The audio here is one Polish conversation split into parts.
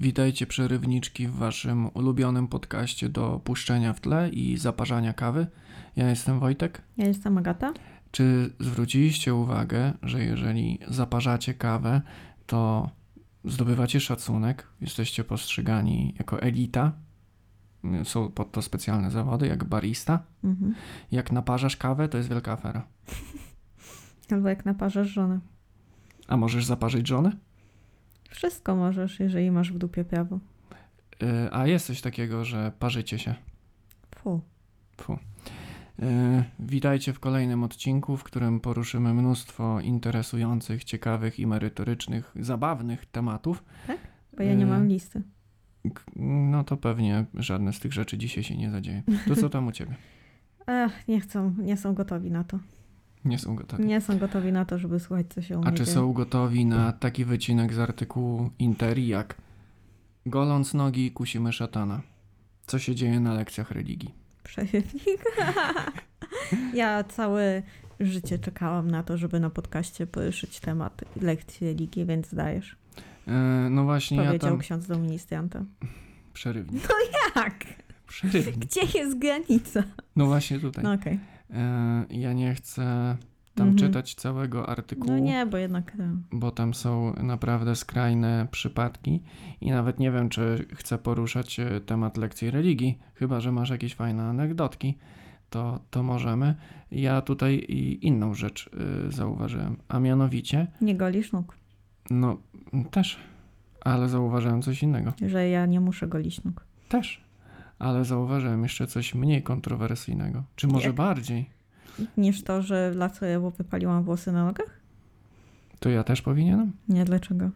Witajcie przerywniczki w waszym ulubionym podcaście do puszczenia w tle i zaparzania kawy. Ja jestem Wojtek. Ja jestem Agata. Czy zwróciliście uwagę, że jeżeli zaparzacie kawę, to zdobywacie szacunek, jesteście postrzegani jako elita? Są pod to specjalne zawody, jak barista. Mhm. Jak naparzasz kawę, to jest wielka afera. Albo jak naparzasz żonę. A możesz zaparzyć żonę? Wszystko możesz, jeżeli masz w dupie prawo. Yy, a jest coś takiego, że parzycie się. Fu. Fu. Yy, witajcie w kolejnym odcinku, w którym poruszymy mnóstwo interesujących, ciekawych i merytorycznych, zabawnych tematów. Bo ja nie Yy. mam listy. No to pewnie żadne z tych rzeczy dzisiaj się nie zadzieje. To co tam u ciebie? Ech, nie chcą, nie są gotowi na to. Nie są gotowi. Nie są gotowi na to, żeby słuchać, co się u A czy są gotowi na taki wycinek z artykułu Interi jak Goląc nogi kusimy szatana. Co się dzieje na lekcjach religii? Przeciwnik. ja całe życie czekałam na to, żeby na podcaście poruszyć temat lekcji religii, więc dajesz. E, no właśnie, ja Powiedział tam... ksiądz do ministranta. Przerywnik. Tak! Przerywnik. Gdzie jest granica? No właśnie tutaj. No okej. E, ja nie chcę tam Mhm. czytać całego artykułu, No nie, bo jednak... e, bo tam są naprawdę skrajne przypadki i nawet nie wiem, czy chcę poruszać e, temat lekcji religii, chyba że masz jakieś fajne anegdotki, to, to możemy. Ja tutaj i inną rzecz zauważyłem, a mianowicie, Nie golisz nóg. no też, ale zauważyłem coś innego. Że ja nie muszę golić nóg. Też. Ale zauważyłem jeszcze coś mniej kontrowersyjnego. Czy może bardziej? Niż to, że laserowo wypaliłam włosy na nogach? To ja też powinienem? Nie, dlaczego?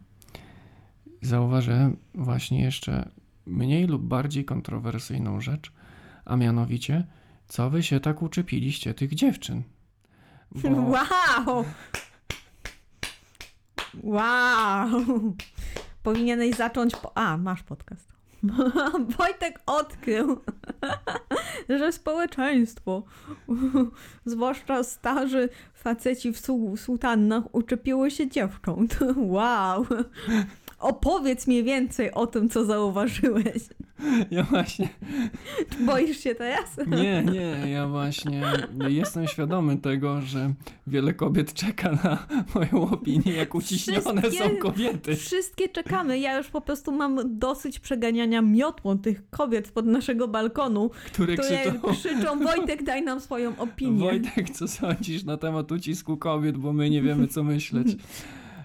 zauważyłem właśnie jeszcze mniej lub bardziej kontrowersyjną rzecz, a mianowicie, co wy się tak uczepiliście tych dziewczyn? Bo Wow! Wow! Powinieneś zacząć. Po... A, masz podcast. Wojtek odkrył, że społeczeństwo, zwłaszcza starzy faceci w su- sutannach, uczepiły się dziewcząt. Wow! Opowiedz mi więcej o tym, co zauważyłeś. ja właśnie, Boisz się teraz? nie, nie, ja właśnie jestem świadomy tego, że wiele kobiet czeka na moją opinię, jak uciśnione Wszystkie- są kobiety. Wszystkie czekamy. Ja już po prostu mam dosyć przeganiania miotłą tych kobiet pod naszego balkonu, Które które krzyczą, krzyczą Wojtek, daj nam swoją opinię. Wojtek, co sądzisz na temat ucisku kobiet, bo my nie wiemy, co myśleć.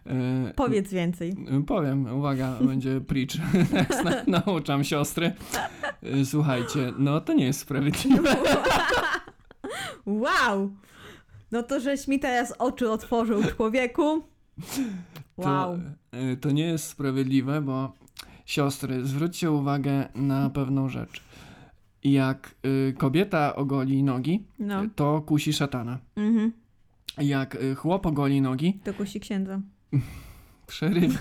E, Powiedz więcej. Powiem, uwaga, będzie preach. Nauczam siostry. Y, Słuchajcie, no to nie jest sprawiedliwe. Wow! No to żeś mi teraz oczy otworzył, człowieku. Wow. To, to nie jest sprawiedliwe, bo siostry, zwróćcie uwagę na pewną rzecz. Jak y, kobieta ogoli nogi, No. to kusi szatana. Mhm. Jak y, chłop ogoli nogi, To kusi księdza. przeryw.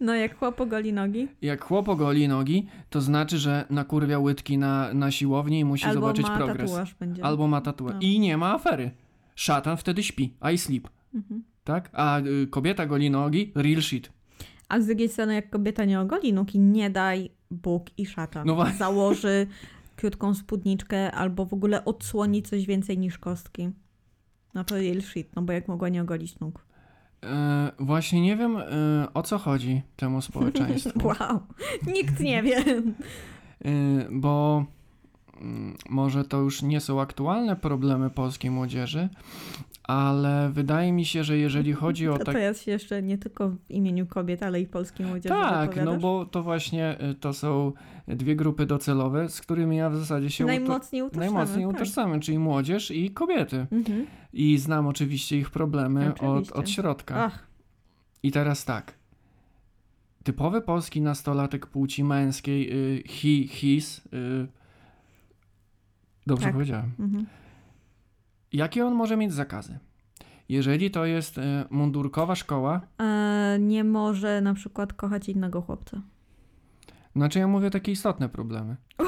No jak chłop ogoli nogi. Jak chłop ogoli nogi, to znaczy, że nakurwia łydki na, na siłowni i musi Albo zobaczyć ma progres. tatuaż będzie. Albo ma tatuaż. No. I nie ma afery. Szatan wtedy śpi. I sleep. Mhm. Tak? A y, kobieta goli nogi, real shit. A z drugiej strony, jak kobieta nie ogoli nóg i nie daj Bóg i szatan. No. Założy krótką spódniczkę albo w ogóle odsłoni coś więcej niż kostki. No to shit, no bo jak mogła nie ogolić nóg. E, właśnie nie wiem, e, o co chodzi temu społeczeństwu. Wow, nikt nie wie. E, bo mm, może to już nie są aktualne problemy polskiej młodzieży, ale wydaje mi się, że jeżeli chodzi o To tak... teraz się jeszcze nie tylko w imieniu kobiet, ale i polskiej młodzieży Tak, no bo to właśnie e, to są dwie grupy docelowe, z którymi ja w zasadzie się Najmocniej utożsamiam. najmocniej tak. czyli młodzież i kobiety. Mhm. I znam oczywiście ich problemy od, Oczywiście. od środka. Ach, I teraz tak. Typowy polski nastolatek płci męskiej, y, he, his. Y, dobrze Tak. powiedziałem. mhm. Jakie on może mieć zakazy? Jeżeli to jest y, mundurkowa szkoła, e, nie może na przykład kochać innego chłopca. znaczy ja mówię takie istotne problemy.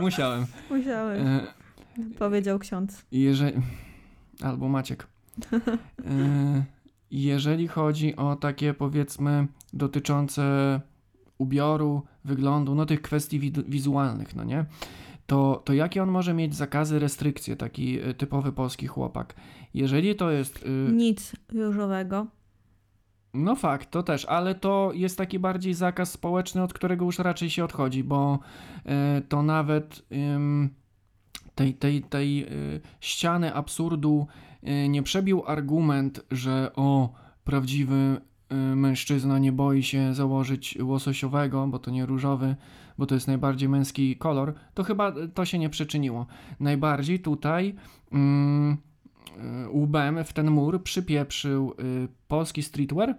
Musiałem. Musiałem, Y, powiedział ksiądz. jeżeli... Albo Maciek. Y, jeżeli chodzi o takie powiedzmy dotyczące ubioru, wyglądu, no tych kwestii wizualnych, no nie? To, to jakie on może mieć zakazy, restrykcje, taki y, typowy polski chłopak? Jeżeli to jest. y, Nic różowego. No fakt, to też, ale to jest taki bardziej zakaz społeczny, od którego już raczej się odchodzi, bo e, to nawet tej, tej, tej y, ściany absurdu y, nie przebił argument, że o, prawdziwy y, mężczyzna nie boi się założyć łososiowego, bo to nie różowy, bo to jest najbardziej męski kolor, to chyba to się nie przyczyniło. Najbardziej tutaj mm, y, łbem w ten mur przypieprzył y, polski streetwear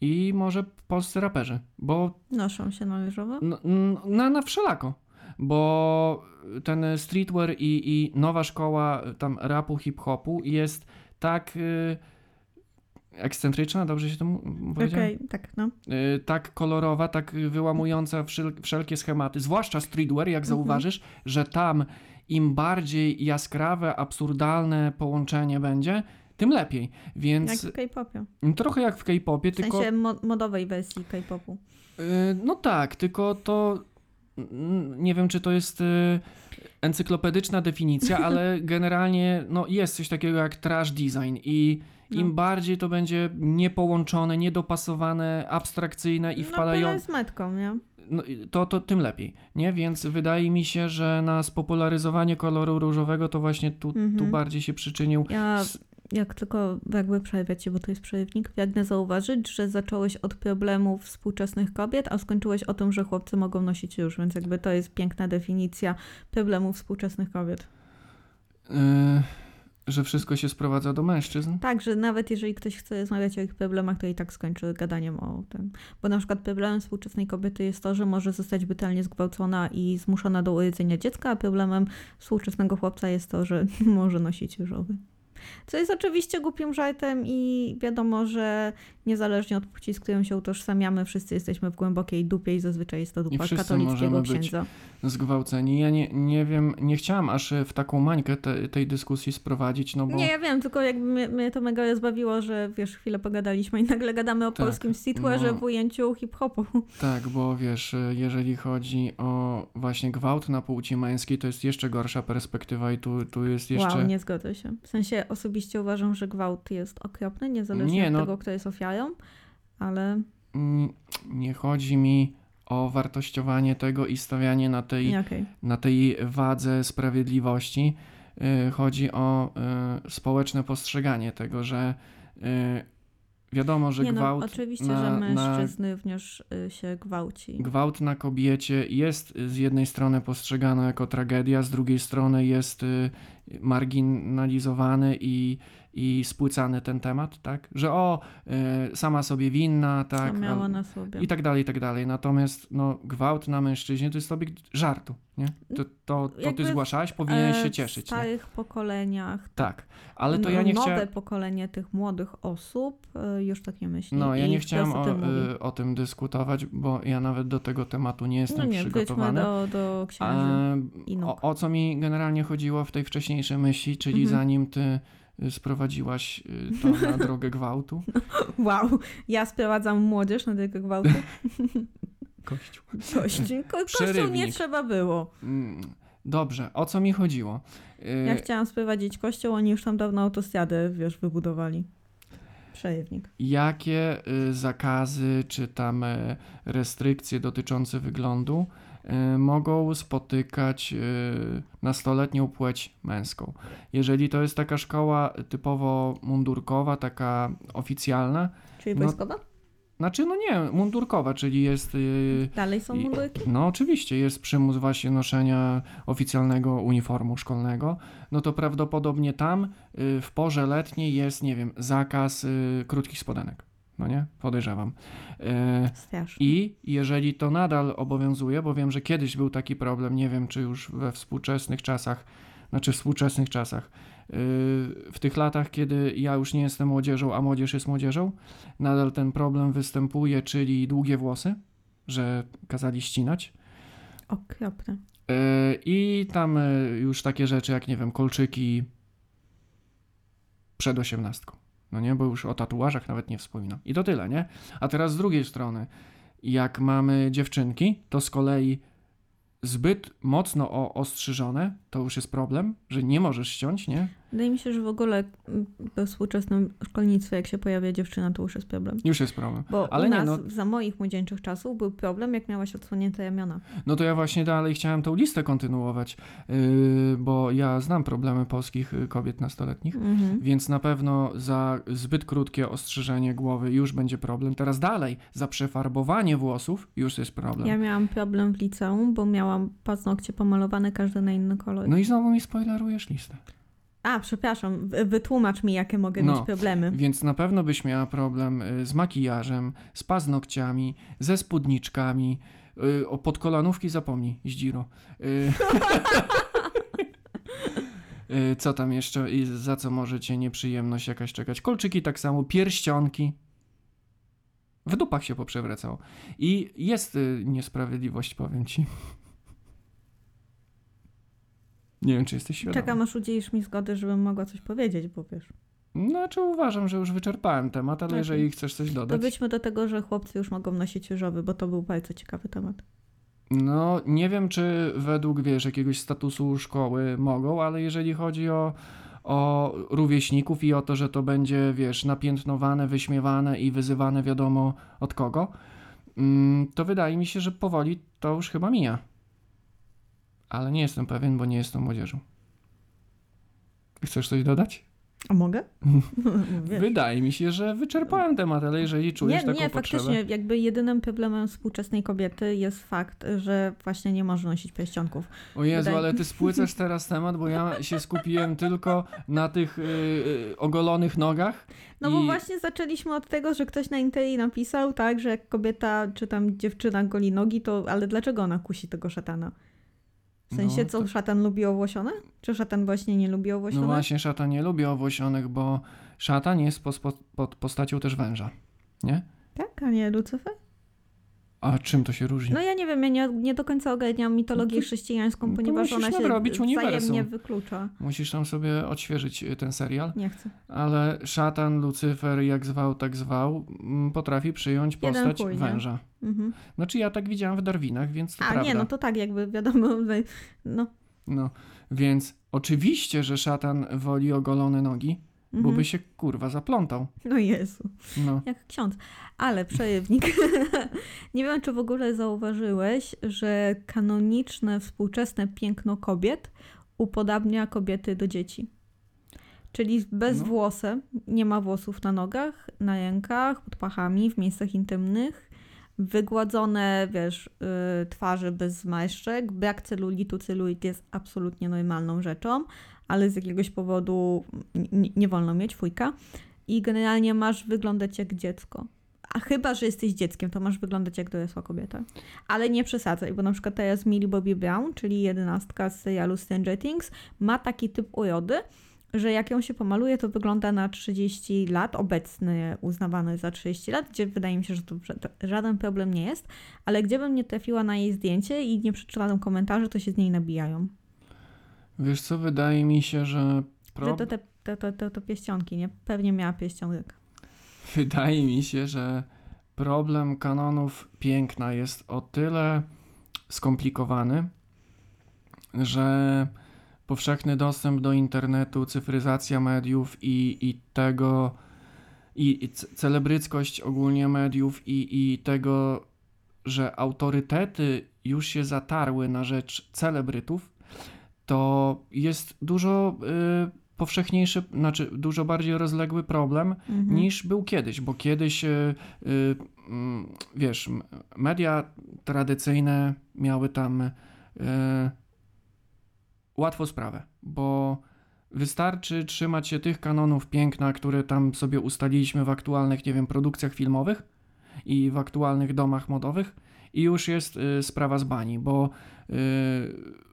i może polscy raperzy, bo Noszą się na różowo. no, n- na, na wszelako. Bo ten streetwear i, i nowa szkoła tam rapu, hip-hopu jest tak y, ekscentryczna, dobrze się to powiedziałem? Okej, tak, no. Y, tak kolorowa, tak wyłamująca wszel- wszelkie schematy, zwłaszcza streetwear, jak Mhm. zauważysz, że tam im bardziej jaskrawe, absurdalne połączenie będzie, tym lepiej. Jak Więc w K-popie. trochę jak w K-popie, W tylko sensie mo- modowej wersji K-popu. Y, No tak, tylko to mm, nie wiem, czy to jest y, encyklopedyczna definicja, ale generalnie no, jest coś takiego jak trash design i im No. bardziej to będzie niepołączone, niedopasowane, abstrakcyjne i No, wpalają, byle z metką, nie? no, to, to tym lepiej, nie? Więc wydaje mi się, że na spopularyzowanie koloru różowego to właśnie tu, tu Mhm. bardziej się przyczynił. Ja jak tylko jakby przerwę cię, bo to jest przerywnik, pragnę zauważyć, że zacząłeś od problemów współczesnych kobiet, a skończyłeś o tym, że chłopcy mogą nosić już, więc jakby to jest piękna definicja problemów współczesnych kobiet. y, że wszystko się sprowadza do mężczyzn. Tak, że nawet jeżeli ktoś chce rozmawiać o ich problemach, to i tak skończy gadaniem o tym. Bo na przykład problemem współczesnej kobiety jest to, że może zostać brutalnie zgwałcona i zmuszona do urodzenia dziecka, a problemem współczesnego chłopca jest to, że może nosić różowy. Co jest oczywiście głupim żartem i wiadomo, że niezależnie od płci, z którą się utożsamiamy, wszyscy jesteśmy w głębokiej dupie i zazwyczaj jest to dupa katolickiego możemy być księdza. zgwałceni. Ja nie, nie wiem, nie chciałam aż w taką mańkę te, tej dyskusji sprowadzić, no bo Nie, ja wiem, tylko jakby mnie, mnie to mega rozbawiło, że wiesz, chwilę pogadaliśmy i nagle gadamy o Tak, polskim streetwearze no. w ujęciu hip-hopu. tak, bo wiesz, jeżeli chodzi o właśnie gwałt na płci męskiej, to jest jeszcze gorsza perspektywa i tu, tu jest jeszcze... Wow, nie zgodzę się. W sensie osobiście uważam, że gwałt jest okropny, niezależnie Nie, od no. tego, kto jest ofiarą, ale Mm, Nie chodzi mi o wartościowanie tego i stawianie na tej, okej. na tej wadze sprawiedliwości. Y, Chodzi o y, społeczne postrzeganie tego, że y, wiadomo, że Nie no, gwałt oczywiście, na, że na mężczyzn również się gwałci. Gwałt na kobiecie jest z jednej strony postrzegany jako tragedia, z drugiej strony jest marginalizowany i, i spłycany ten temat, tak? Że o, y, sama sobie winna, Co tak? miała a- na sobie. I tak dalej, i tak dalej. Natomiast no, gwałt na mężczyźnie to jest obiekt żartu, nie? To, to, to ty Jakby w- zgłaszałeś, powinieneś E, się W cieszyć. Nie? starych pokoleniach Tak, ale to no, ja nie nowe chciałem... pokolenie tych młodych osób y, już tak nie myśli. No, ja nie chciałem o, o tym dyskutować, bo ja nawet do tego tematu nie No jestem nie, wróćmy przygotowany. do, do księży. O, o co mi generalnie chodziło w tej wcześniejszej myśli, czyli Mhm. zanim ty sprowadziłaś y, to na drogę gwałtu. Wow, ja sprowadzam młodzież na tego gwałtu. Kościół. Kościół, ko- kościół nie trzeba było. Mm, Dobrze, o co mi chodziło? Y, Ja chciałam sprowadzić kościół, oni już tam dawno autostradę, wiesz, wybudowali. Przejewnik. Jakie y, zakazy czy tam y, restrykcje dotyczące wyglądu y, mogą spotykać y, nastoletnią płeć męską? Jeżeli to jest taka szkoła typowo mundurkowa, taka oficjalna, Czyli No, wojskowa? Znaczy, no nie, mundurkowa, czyli jest. Yy, Dalej są mundurki? no oczywiście, jest przymus właśnie noszenia oficjalnego uniformu szkolnego. No to prawdopodobnie tam w porze letniej jest, nie wiem, zakaz krótkich spodenek. No nie? Podejrzewam. Yy, Strasznie. I jeżeli to nadal obowiązuje, bo wiem, że kiedyś był taki problem, nie wiem czy już we współczesnych czasach, znaczy w współczesnych czasach, yy, w tych latach, kiedy ja już nie jestem młodzieżą, a młodzież jest młodzieżą, nadal ten problem występuje, czyli długie włosy, że kazali ścinać. Okropne. I tam yy, już takie rzeczy jak, nie wiem, kolczyki przed osiemnastką. No nie, bo już o tatuażach nawet nie wspominam. I to tyle, nie? A teraz z drugiej strony, jak mamy dziewczynki, to z kolei zbyt mocno ostrzyżone, to już jest problem, że nie możesz ściąć, nie? Wydaje mi się, że w ogóle mm, we współczesnym szkolnictwie, jak się pojawia dziewczyna, to już jest problem. Już jest problem. Bo Ale u nie, nas, no- za moich młodzieńczych czasów, był problem, jak miałaś odsłonięte ramiona. No to ja właśnie dalej chciałem tą listę kontynuować, yy, bo ja znam problemy polskich y, kobiet nastoletnich. Mhm. Więc na pewno za zbyt krótkie ostrzyżenie głowy już będzie problem. Teraz dalej, za przefarbowanie włosów już jest problem. Ja miałam problem w liceum, bo miałam paznokcie pomalowane każdy na inny kolor. No i znowu mi spoilerujesz listę. A, przepraszam, wy- wytłumacz mi, jakie mogę No. mieć problemy. Więc na pewno byś miała problem y, z makijażem, z paznokciami, ze spódniczkami. y, O podkolanówki zapomnij, zdziro. Y, Co tam jeszcze i za co może cię nieprzyjemność jakaś czekać? Kolczyki tak samo, pierścionki. W dupach się poprzewracało. I jest niesprawiedliwość, powiem ci. Nie wiem, czy jesteś świadom. Czekam, aż udzielisz mi zgody, żebym mogła coś powiedzieć, bo wiesz. Znaczy uważam, że już wyczerpałem temat, ale Okej. jeżeli chcesz coś To dodać... wyjdźmy do tego, że chłopcy już mogą nosić różowy, bo to był bardzo ciekawy temat. No, nie wiem, czy według, wiesz, jakiegoś statusu szkoły mogą, ale jeżeli chodzi o, o rówieśników i o to, że to będzie, wiesz, napiętnowane, wyśmiewane i wyzywane wiadomo od kogo, mm, to wydaje mi się, że powoli to już chyba mija. Ale nie jestem pewien, bo nie jestem młodzieżą. Chcesz coś dodać? A mogę? Wydaje mi się, że wyczerpałem temat, ale jeżeli czujesz nie, taką nie, potrzebę... faktycznie, jakby jedynym problemem współczesnej kobiety jest fakt, że właśnie nie może nosić pierścionków. O Jezu, Wydaje- ale ty spłycasz teraz temat, bo ja się skupiłem tylko na tych y, y, ogolonych nogach. No bo I- właśnie zaczęliśmy od tego, że ktoś na Interi napisał, tak, że jak kobieta czy tam dziewczyna goli nogi, to ale dlaczego ona kusi tego szatana? W sensie, No, co to- szatan lubi owłosione? Czy szatan właśnie nie lubi No owłosione? właśnie, szatan nie lubi owłosionych, bo szatan jest pos, po- pod postacią też węża. Nie? Tak, a nie Lucyfer? A czym to się różni? No ja nie wiem, ja nie, nie do końca ogarniam mitologię No to- chrześcijańską, no ponieważ ona się uniwersum. wzajemnie wyklucza. Musisz tam sobie odświeżyć y, ten serial. Nie chcę. Ale szatan, Lucyfer, jak zwał, tak zwał, mm, potrafi przyjąć postać chuj, węża. Mhm. Znaczy ja tak widziałem w Darwinach, więc to A prawda. nie, no to tak, jakby wiadomo, no. No, więc oczywiście, że szatan woli ogolone nogi, bo Mhm. by się kurwa zaplątał. No Jezu. No. Jak ksiądz. Ale przejewnik. nie wiem, czy w ogóle zauważyłeś, że kanoniczne, współczesne piękno kobiet upodabnia kobiety do dzieci. Czyli bez No. włosem, nie ma włosów na nogach, na rękach, pod pachami, w miejscach intymnych, wygładzone, wiesz, yy, twarzy bez zmarszczek, brak celulitu, celulit jest absolutnie normalną rzeczą, ale z jakiegoś powodu n- nie wolno mieć, fujka i generalnie masz wyglądać jak dziecko. A chyba, że jesteś dzieckiem, to masz wyglądać jak dorosła kobieta. Ale nie przesadzaj, bo na przykład teraz Millie Bobby Brown, czyli jedenastka z serialu Stranger Things, ma taki typ urody, że jak ją się pomaluje, to wygląda na 30 lat, obecny uznawany za 30 lat, gdzie wydaje mi się, że to ża- żaden problem nie jest, ale gdziebym nie trafiła na jej zdjęcie i nie przeczytała tam komentarzy, to się z niej nabijają. Wiesz co, wydaje mi się, że... Pro... to te, to, to, to, to pieścionki, nie? Pewnie miała pierścionek. Wydaje mi się, że problem kanonów piękna jest o tyle skomplikowany, że powszechny dostęp do internetu, cyfryzacja mediów i, i tego, i, i ce- celebryckość ogólnie mediów i, i tego, że autorytety już się zatarły na rzecz celebrytów, to jest dużo y, powszechniejszy, znaczy dużo bardziej rozległy problem Mhm. niż był kiedyś, bo kiedyś, y, y, mm, wiesz, media tradycyjne miały tam y, łatwą sprawę, bo wystarczy trzymać się tych kanonów piękna, które tam sobie ustaliliśmy w aktualnych, nie wiem, produkcjach filmowych i w aktualnych domach modowych i już jest y, sprawa z bani, bo y,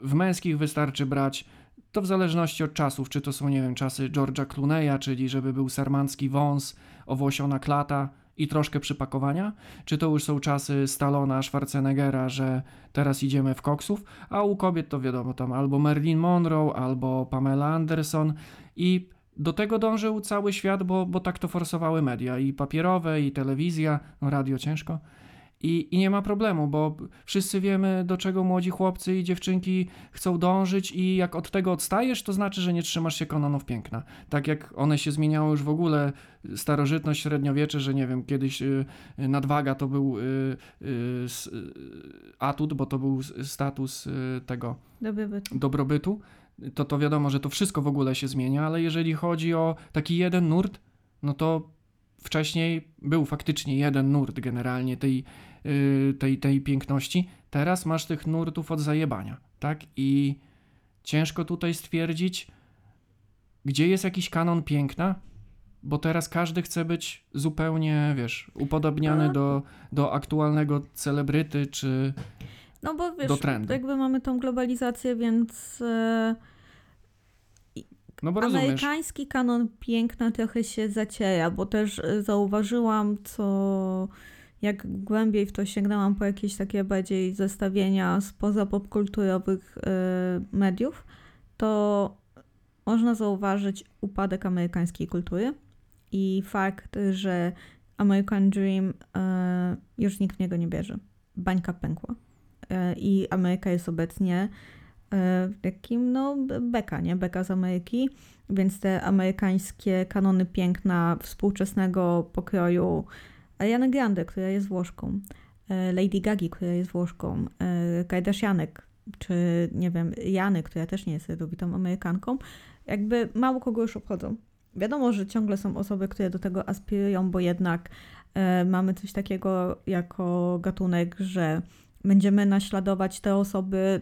w męskich wystarczy brać to w zależności od czasów, czy to są, nie wiem, czasy George'a Clooney'a, czyli żeby był sarmancki wąs, owłosiona klata i troszkę przypakowania, czy to już są czasy Stallona, Schwarzeneggera, że teraz idziemy w koksów, a u kobiet to wiadomo, tam albo Marilyn Monroe, albo Pamela Anderson i do tego dążył cały świat, bo, bo tak to forsowały media i papierowe, i telewizja, no radio ciężko. I, I nie ma problemu, bo wszyscy wiemy, do czego młodzi chłopcy i dziewczynki chcą dążyć, i jak od tego odstajesz, to znaczy, że nie trzymasz się kanonów piękna. Tak jak one się zmieniały już w ogóle, starożytność, średniowiecze, że nie wiem, kiedyś y, y, nadwaga to był y, atut, bo to był status tego Dobrobytu. dobrobytu, to to wiadomo, że to wszystko w ogóle się zmienia, ale jeżeli chodzi o taki jeden nurt, no to wcześniej był faktycznie jeden nurt generalnie tej, tej, tej piękności. Teraz masz tych nurtów od zajebania, tak? I ciężko tutaj stwierdzić, gdzie jest jakiś kanon piękna, bo teraz każdy chce być zupełnie, wiesz, upodobniany A. do, do aktualnego celebryty, czy No bo wiesz, do trendu. jakby mamy tą globalizację, więc e, No bo rozumiesz. amerykański kanon piękna trochę się zaciera, bo też e, zauważyłam, co jak głębiej w to sięgnęłam po jakieś takie bardziej zestawienia spoza popkulturowych e, mediów, to można zauważyć upadek amerykańskiej kultury i fakt, że American Dream e, już nikt w niego nie bierze. Bańka pękła. E, I Ameryka jest obecnie takim, no, beka, nie? Beka z Ameryki, więc te amerykańskie kanony piękna współczesnego pokroju Ariana Grande, która jest Włoszką, e, Lady Gagi, która jest Włoszką, e, Kardashianek, czy nie wiem, Jany, która też nie jest rodowitą Amerykanką, jakby mało kogo już obchodzą. Wiadomo, że ciągle są osoby, które do tego aspirują, bo jednak e, mamy coś takiego jako gatunek, że będziemy naśladować te osoby,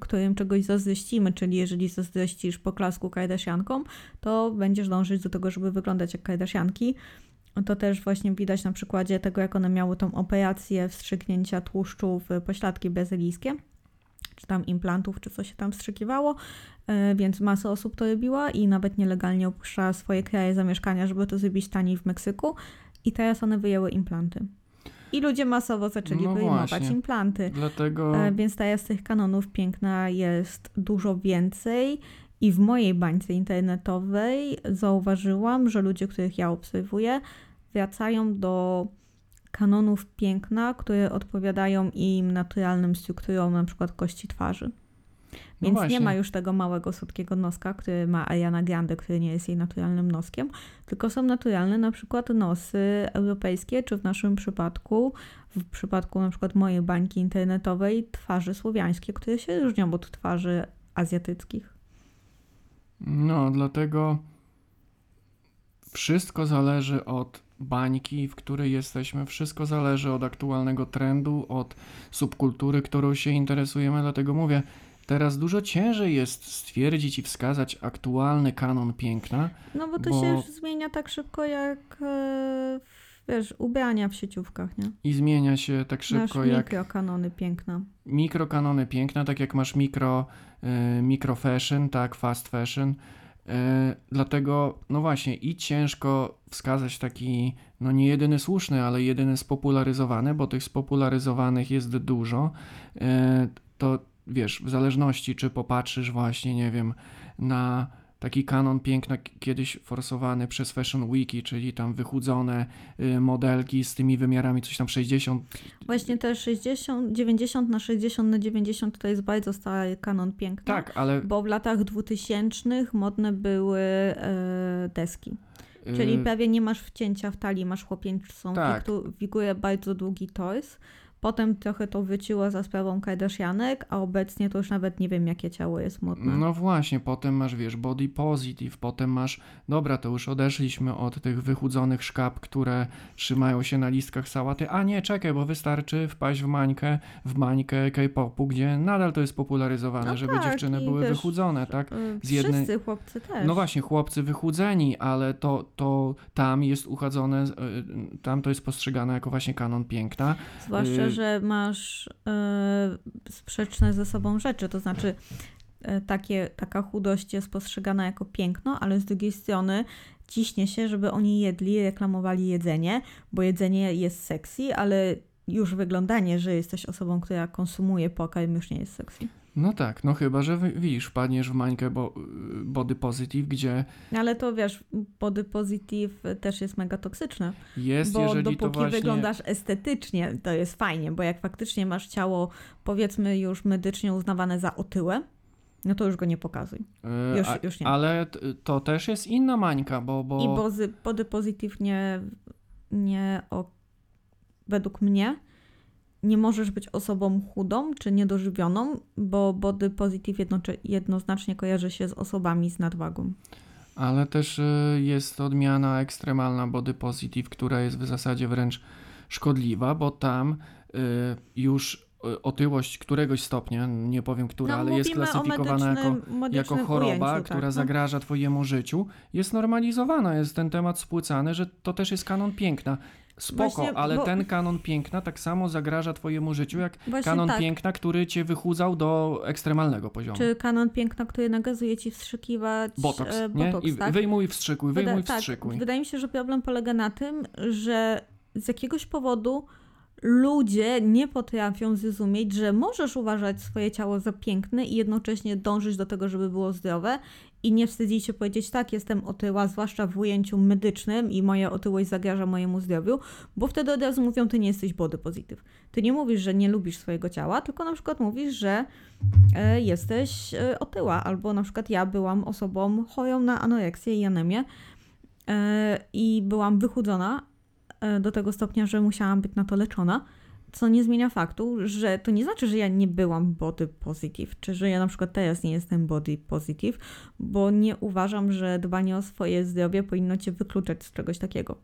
którym czegoś zazdrościmy, czyli jeżeli zazdrościsz poklasku Kardashiankom, to będziesz dążyć do tego, żeby wyglądać jak Kardashianki. To też właśnie widać na przykładzie tego, jak one miały tą operację wstrzyknięcia tłuszczu w pośladki brazylijskie, czy tam implantów, czy co się tam wstrzykiwało, E, więc masa osób to robiła i nawet nielegalnie opuszczała swoje kraje zamieszkania, żeby to zrobić taniej w Meksyku i teraz one wyjęły implanty. I ludzie masowo zaczęli No wyjmować właśnie. implanty. Dlatego... E, Więc teraz tych kanonów piękna jest dużo więcej. I w mojej bańce internetowej zauważyłam, że ludzie, których ja obserwuję, wracają do kanonów piękna, które odpowiadają im naturalnym strukturom, na przykład kości twarzy. No Więc nie właśnie. ma już tego małego, słodkiego noska, który ma Ariana Grande, który nie jest jej naturalnym noskiem, tylko są naturalne na przykład nosy europejskie, czy w naszym przypadku, w przypadku na przykład mojej bańki internetowej, twarze słowiańskie, które się różnią od twarzy azjatyckich. No, dlatego wszystko zależy od bańki, w której jesteśmy, wszystko zależy od aktualnego trendu, od subkultury, którą się interesujemy, dlatego mówię, teraz dużo ciężej jest stwierdzić i wskazać aktualny kanon piękna. No bo to Bo- się już zmienia tak szybko jak, e, wiesz, ubrania w sieciówkach, nie? I zmienia się tak szybko Nasz jak mikrokanony piękna. mikrokanony piękna, tak jak masz mikro, y, mikro fashion, tak, fast fashion. Y, dlatego, no właśnie, i ciężko wskazać taki, no nie jedyny słuszny, ale jedyny spopularyzowany, bo tych spopularyzowanych jest dużo. Y, to wiesz, w zależności, czy popatrzysz właśnie, nie wiem, na taki kanon piękna kiedyś forsowany przez Fashion Wiki, czyli tam wychudzone y, modelki z tymi wymiarami, coś tam 60 Właśnie te 60, 90 na 60 na 90 to jest bardzo stary kanon piękna. Tak, ale. Bo w latach 2000 modne były e, deski. Czyli y, prawie nie masz wcięcia w talii, masz chłopięcą Tak. figurę, bardzo długi tors. Potem trochę to wyciło za sprawą Kardashianek, a obecnie to już nawet nie wiem, jakie ciało jest modne. No właśnie, potem masz, wiesz, body positive, potem masz, dobra, to już odeszliśmy od tych wychudzonych szkap, które trzymają się na listkach sałaty, a nie, czekaj, bo wystarczy wpaść w mańkę, w mańkę K-popu, gdzie nadal to jest popularyzowane, No żeby tak, dziewczyny były wychudzone, tak? E, z jednej- Wszyscy chłopcy też. No właśnie, chłopcy wychudzeni, ale to, to tam jest uchadzone, y, tam to jest postrzegane jako właśnie kanon piękna. Zwłaszcza, y- że masz e, sprzeczne ze sobą rzeczy, to znaczy e, takie, taka chudość jest postrzegana jako piękno, ale z drugiej strony ciśnie się, żeby oni jedli, reklamowali jedzenie, bo jedzenie jest sexy, ale już wyglądanie, że jesteś osobą, która konsumuje pokarm już nie jest sexy. No tak, no chyba, że widzisz, wpadniesz w mańkę bo, body positive, gdzie Ale to wiesz, body positive też jest mega toksyczne. jest, Bo jeżeli dopóki to właśnie... wyglądasz estetycznie, to jest fajnie, bo jak faktycznie masz ciało, powiedzmy, już medycznie uznawane za otyłe, no to już go nie pokazuj. y, już- a- już nie. Ale to też jest inna mańka, bo... bo... I body positive nie, nie o, według mnie nie możesz być osobą chudą czy niedożywioną, bo body positive jednocze, jednoznacznie kojarzy się z osobami z nadwagą. Ale też y, jest odmiana ekstremalna body positive, która jest w zasadzie wręcz szkodliwa, bo tam y, już y, otyłość któregoś stopnia, nie powiem która, ale jest No, mówimy o klasyfikowana jako, medycznym- medycznym jako choroba, ujęciu, która tak, no. zagraża twojemu życiu, jest normalizowana, jest ten temat spłycany, że to też jest kanon piękna. Spoko, Właśnie, ale bo- ten kanon piękna tak samo zagraża twojemu życiu, jak Właśnie kanon tak. piękna, który cię wychudzał do ekstremalnego poziomu. Czy kanon piękna, który nakazuje ci wstrzykiwać Botoks, e, nie? botoks, I tak? wyjmuj, wstrzykuj, Wyda- wyjmuj, tak, wstrzykuj. wydaje mi się, że problem polega na tym, że z jakiegoś powodu ludzie nie potrafią zrozumieć, że możesz uważać swoje ciało za piękne i jednocześnie dążyć do tego, żeby było zdrowe i nie wstydzić się powiedzieć, tak, jestem otyła, zwłaszcza w ujęciu medycznym i moja otyłość zagraża mojemu zdrowiu, bo wtedy od razu mówią, ty nie jesteś body positive. Ty nie mówisz, że nie lubisz swojego ciała, tylko na przykład mówisz, że e, jesteś e, otyła, albo na przykład ja byłam osobą chorą na anoreksję i anemię e, i byłam wychudzona do tego stopnia, że musiałam być na to leczona, co nie zmienia faktu, że to nie znaczy, że ja nie byłam body positive, czy że ja na przykład teraz nie jestem body positive, bo nie uważam, że dbanie o swoje zdrowie powinno cię wykluczać z czegoś takiego.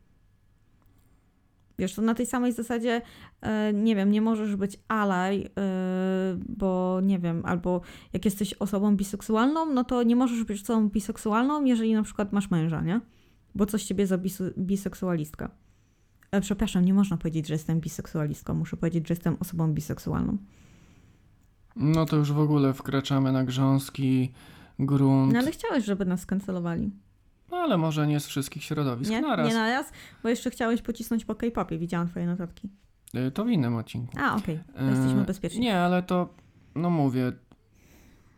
Wiesz, to na tej samej zasadzie, e, nie wiem, nie możesz być alaj, e, bo nie wiem, albo jak jesteś osobą biseksualną, no to nie możesz być osobą biseksualną, jeżeli na przykład masz męża, nie? Bo coś ciebie za bis- biseksualistka. E, przepraszam, nie można powiedzieć, że jestem biseksualistką, muszę powiedzieć, że jestem osobą biseksualną. No to już w ogóle wkraczamy na grząski grunt. No ale chciałeś, żeby nas skancelowali. No ale może nie z wszystkich środowisk Nie, naraz. nie naraz, bo jeszcze chciałeś pocisnąć po K-popie, widziałam twoje notatki. Y, To w innym odcinku. A, okej, to E, jesteśmy bezpieczni. Nie, ale to, no mówię,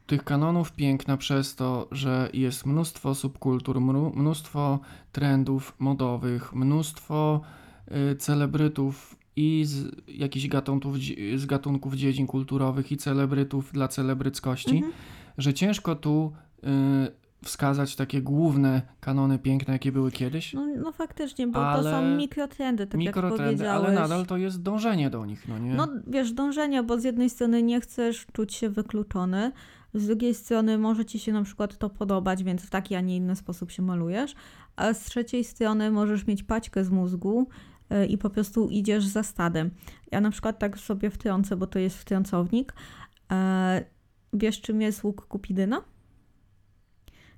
tych kanonów piękna przez to, że jest mnóstwo subkultur, mnóstwo trendów modowych, mnóstwo celebrytów i z jakichś gatunków, z gatunków dziedzin kulturowych i celebrytów dla celebryckości, Mhm. że ciężko tu y, wskazać takie główne kanony piękne, jakie były kiedyś. No, no faktycznie, bo to Ale- są mikrotrendy, tak jak Mikrotrendy, powiedziałeś. ale nadal to jest dążenie do nich, no nie? No wiesz, dążenie, bo z jednej strony nie chcesz czuć się wykluczony, z drugiej strony może ci się na przykład to podobać, więc w taki, a nie inny sposób się malujesz, a z trzeciej strony możesz mieć paćkę z mózgu y, i po prostu idziesz za stadem. Ja na przykład tak sobie wtrącę, bo to jest wtrącownik. E, Wiesz, czym jest łuk kupidyna?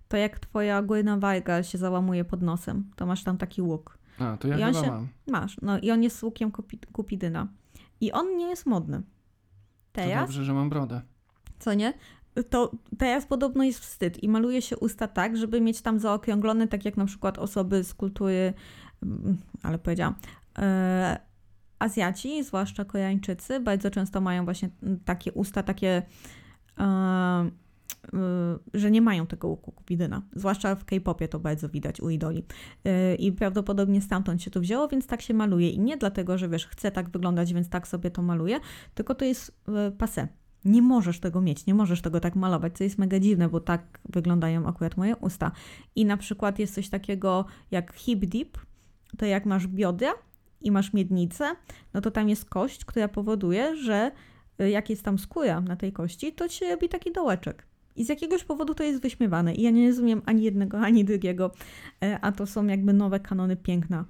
To jak twoja górna warga się załamuje pod nosem, to masz tam taki łuk. A, to ja I on się- mam. Masz, no i on jest łukiem kupi- kupidyna. I on nie jest modny. To Teraz, dobrze, że mam brodę. co nie? To teraz podobno jest wstyd i maluje się usta tak, żeby mieć tam zaokrąglone, tak jak na przykład osoby z kultury, ale powiedziałam, e, Azjaci, zwłaszcza Koreańczycy, bardzo często mają właśnie takie usta, takie, e, e, że nie mają tego łuku kupidyna. Zwłaszcza w K-popie to bardzo widać u idoli. I prawdopodobnie stamtąd się to wzięło, więc tak się maluje. I nie dlatego, że wiesz, chcę tak wyglądać, więc tak sobie to maluję, tylko to jest e, passe. Nie możesz tego mieć, nie możesz tego tak malować, co jest mega dziwne, bo tak wyglądają akurat moje usta. I na przykład jest coś takiego jak hip dip, to jak masz biodra i masz miednicę, no to tam jest kość, która powoduje, że y, jak jest tam skóra na tej kości, to się robi taki dołeczek. I z jakiegoś powodu to jest wyśmiewane. I ja nie rozumiem ani jednego, ani drugiego, E, a to są jakby nowe kanony piękna.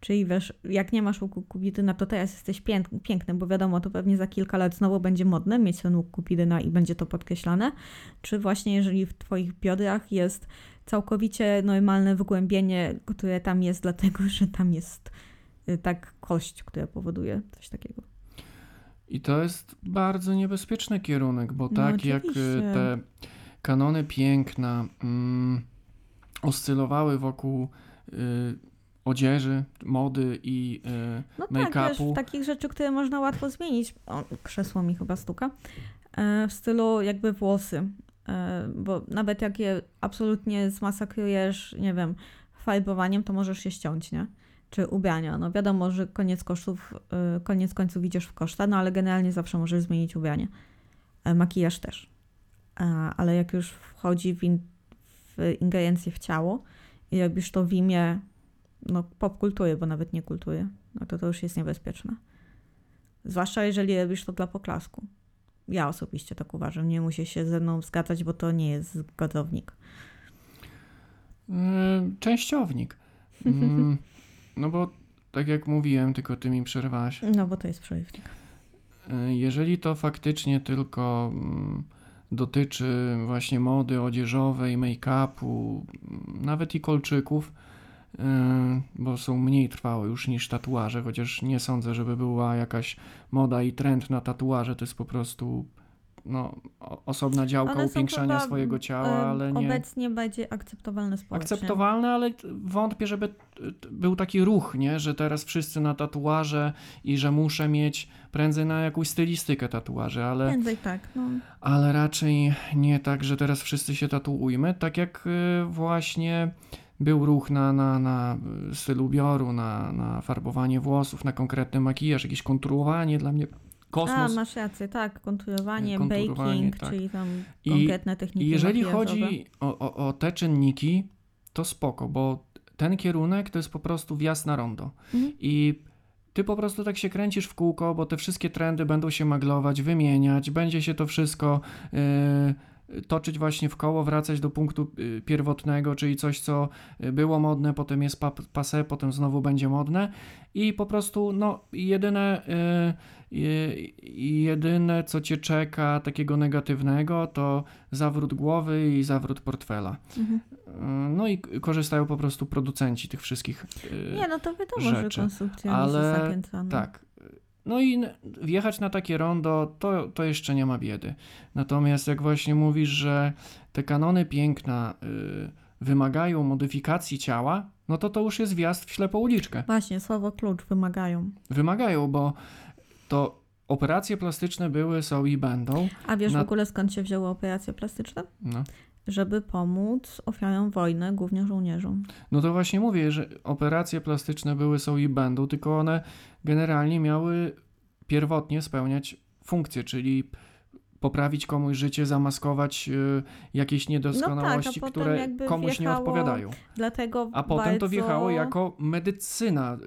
Czyli wiesz, jak nie masz łuku kupidyna, to teraz jesteś pięk- piękny, bo wiadomo, to pewnie za kilka lat znowu będzie modne mieć ten łuk kupidyna i będzie to podkreślane. Czy właśnie jeżeli w twoich biodrach jest całkowicie normalne wgłębienie, które tam jest dlatego, że tam jest y, tak kość, która powoduje coś takiego. I to jest bardzo niebezpieczny kierunek, bo No, tak jak y, te kanony piękna mm, oscylowały wokół y, odzieży, mody i y, No tak, wiesz, make-upu, takich rzeczy, które można łatwo zmienić. O, krzesło mi chyba stuka. e, w stylu jakby włosy. E, bo nawet jak je absolutnie zmasakrujesz, nie wiem, farbowaniem, to możesz je ściąć, nie? Czy ubrania. No wiadomo, że koniec kosztów, e, koniec końców idziesz w koszta, no ale generalnie zawsze możesz zmienić ubranie. E, makijaż też. Ale jak już wchodzi w, in, w ingerencję w ciało i robisz to w imię no, popkultury, bo nawet nie kultury, no to to już jest niebezpieczne. Zwłaszcza jeżeli robisz to dla poklasku. Ja osobiście tak uważam. Nie musisz się ze mną zgadzać, bo to nie jest zgodownik. Yy, częściownik. Mm, no bo tak jak mówiłem, tylko ty mi przerwałaś. No bo to jest przerywnik. Yy, Jeżeli to faktycznie tylko mm, dotyczy właśnie mody odzieżowej, make-upu, mm, nawet i kolczyków, bo są mniej trwałe już niż tatuaże, chociaż nie sądzę, żeby była jakaś moda i trend na tatuaże, to jest po prostu no, osobna działka One upiększania chyba, swojego ciała, e, ale nie... Obecnie będzie akceptowalne społecznie. akceptowalne, ale wątpię, żeby był taki ruch, nie? że teraz wszyscy na tatuaże i że muszę mieć prędzej na jakąś stylistykę tatuaży, ale, Prędzej tak, no. ale raczej nie tak, że teraz wszyscy się tatuujmy, tak jak y, właśnie był ruch na, na, na styl ubioru, na, na farbowanie włosów, na konkretny makijaż, jakieś konturowanie dla mnie. A, Kosmos. masz rację, tak. Konturowanie, Konturowanie, baking, tak. czyli tam I- konkretne techniki I jeżeli makijażowe. chodzi o, o, o te czynniki, to spoko, bo ten kierunek to jest po prostu wjazd na rondo. Mhm. I ty po prostu tak się kręcisz w kółko, bo te wszystkie trendy będą się maglować, wymieniać, będzie się to wszystko yy, toczyć właśnie w koło, wracać do punktu yy, pierwotnego, czyli coś, co y, było modne, potem jest pa, pase, potem znowu będzie modne i po prostu no jedyne, yy, jedyne co cię czeka takiego negatywnego to zawrót głowy i zawrót portfela. Mhm. Yy, No i korzystają po prostu producenci tych wszystkich Nie, no to wiadomo, rzeczy, że konsumpcja ale jest zachęcana. tak. No i wjechać na takie rondo, to, to jeszcze nie ma biedy. Natomiast jak właśnie mówisz, że te kanony piękna y, wymagają modyfikacji ciała, no to to już jest wjazd w ślepą uliczkę. Właśnie, słowo klucz wymagają. Wymagają, bo to operacje plastyczne były, są i będą. A wiesz Na- w ogóle skąd się wzięły operacje plastyczne? No. Żeby pomóc ofiarom wojny, głównie żołnierzom. No to właśnie mówię, że operacje plastyczne były, są i będą, tylko one generalnie miały pierwotnie spełniać funkcję, czyli poprawić komuś życie, zamaskować y, jakieś niedoskonałości, potem które jakby komuś nie odpowiadają. Dlatego A potem bardzo... to wjechało jako medycyna,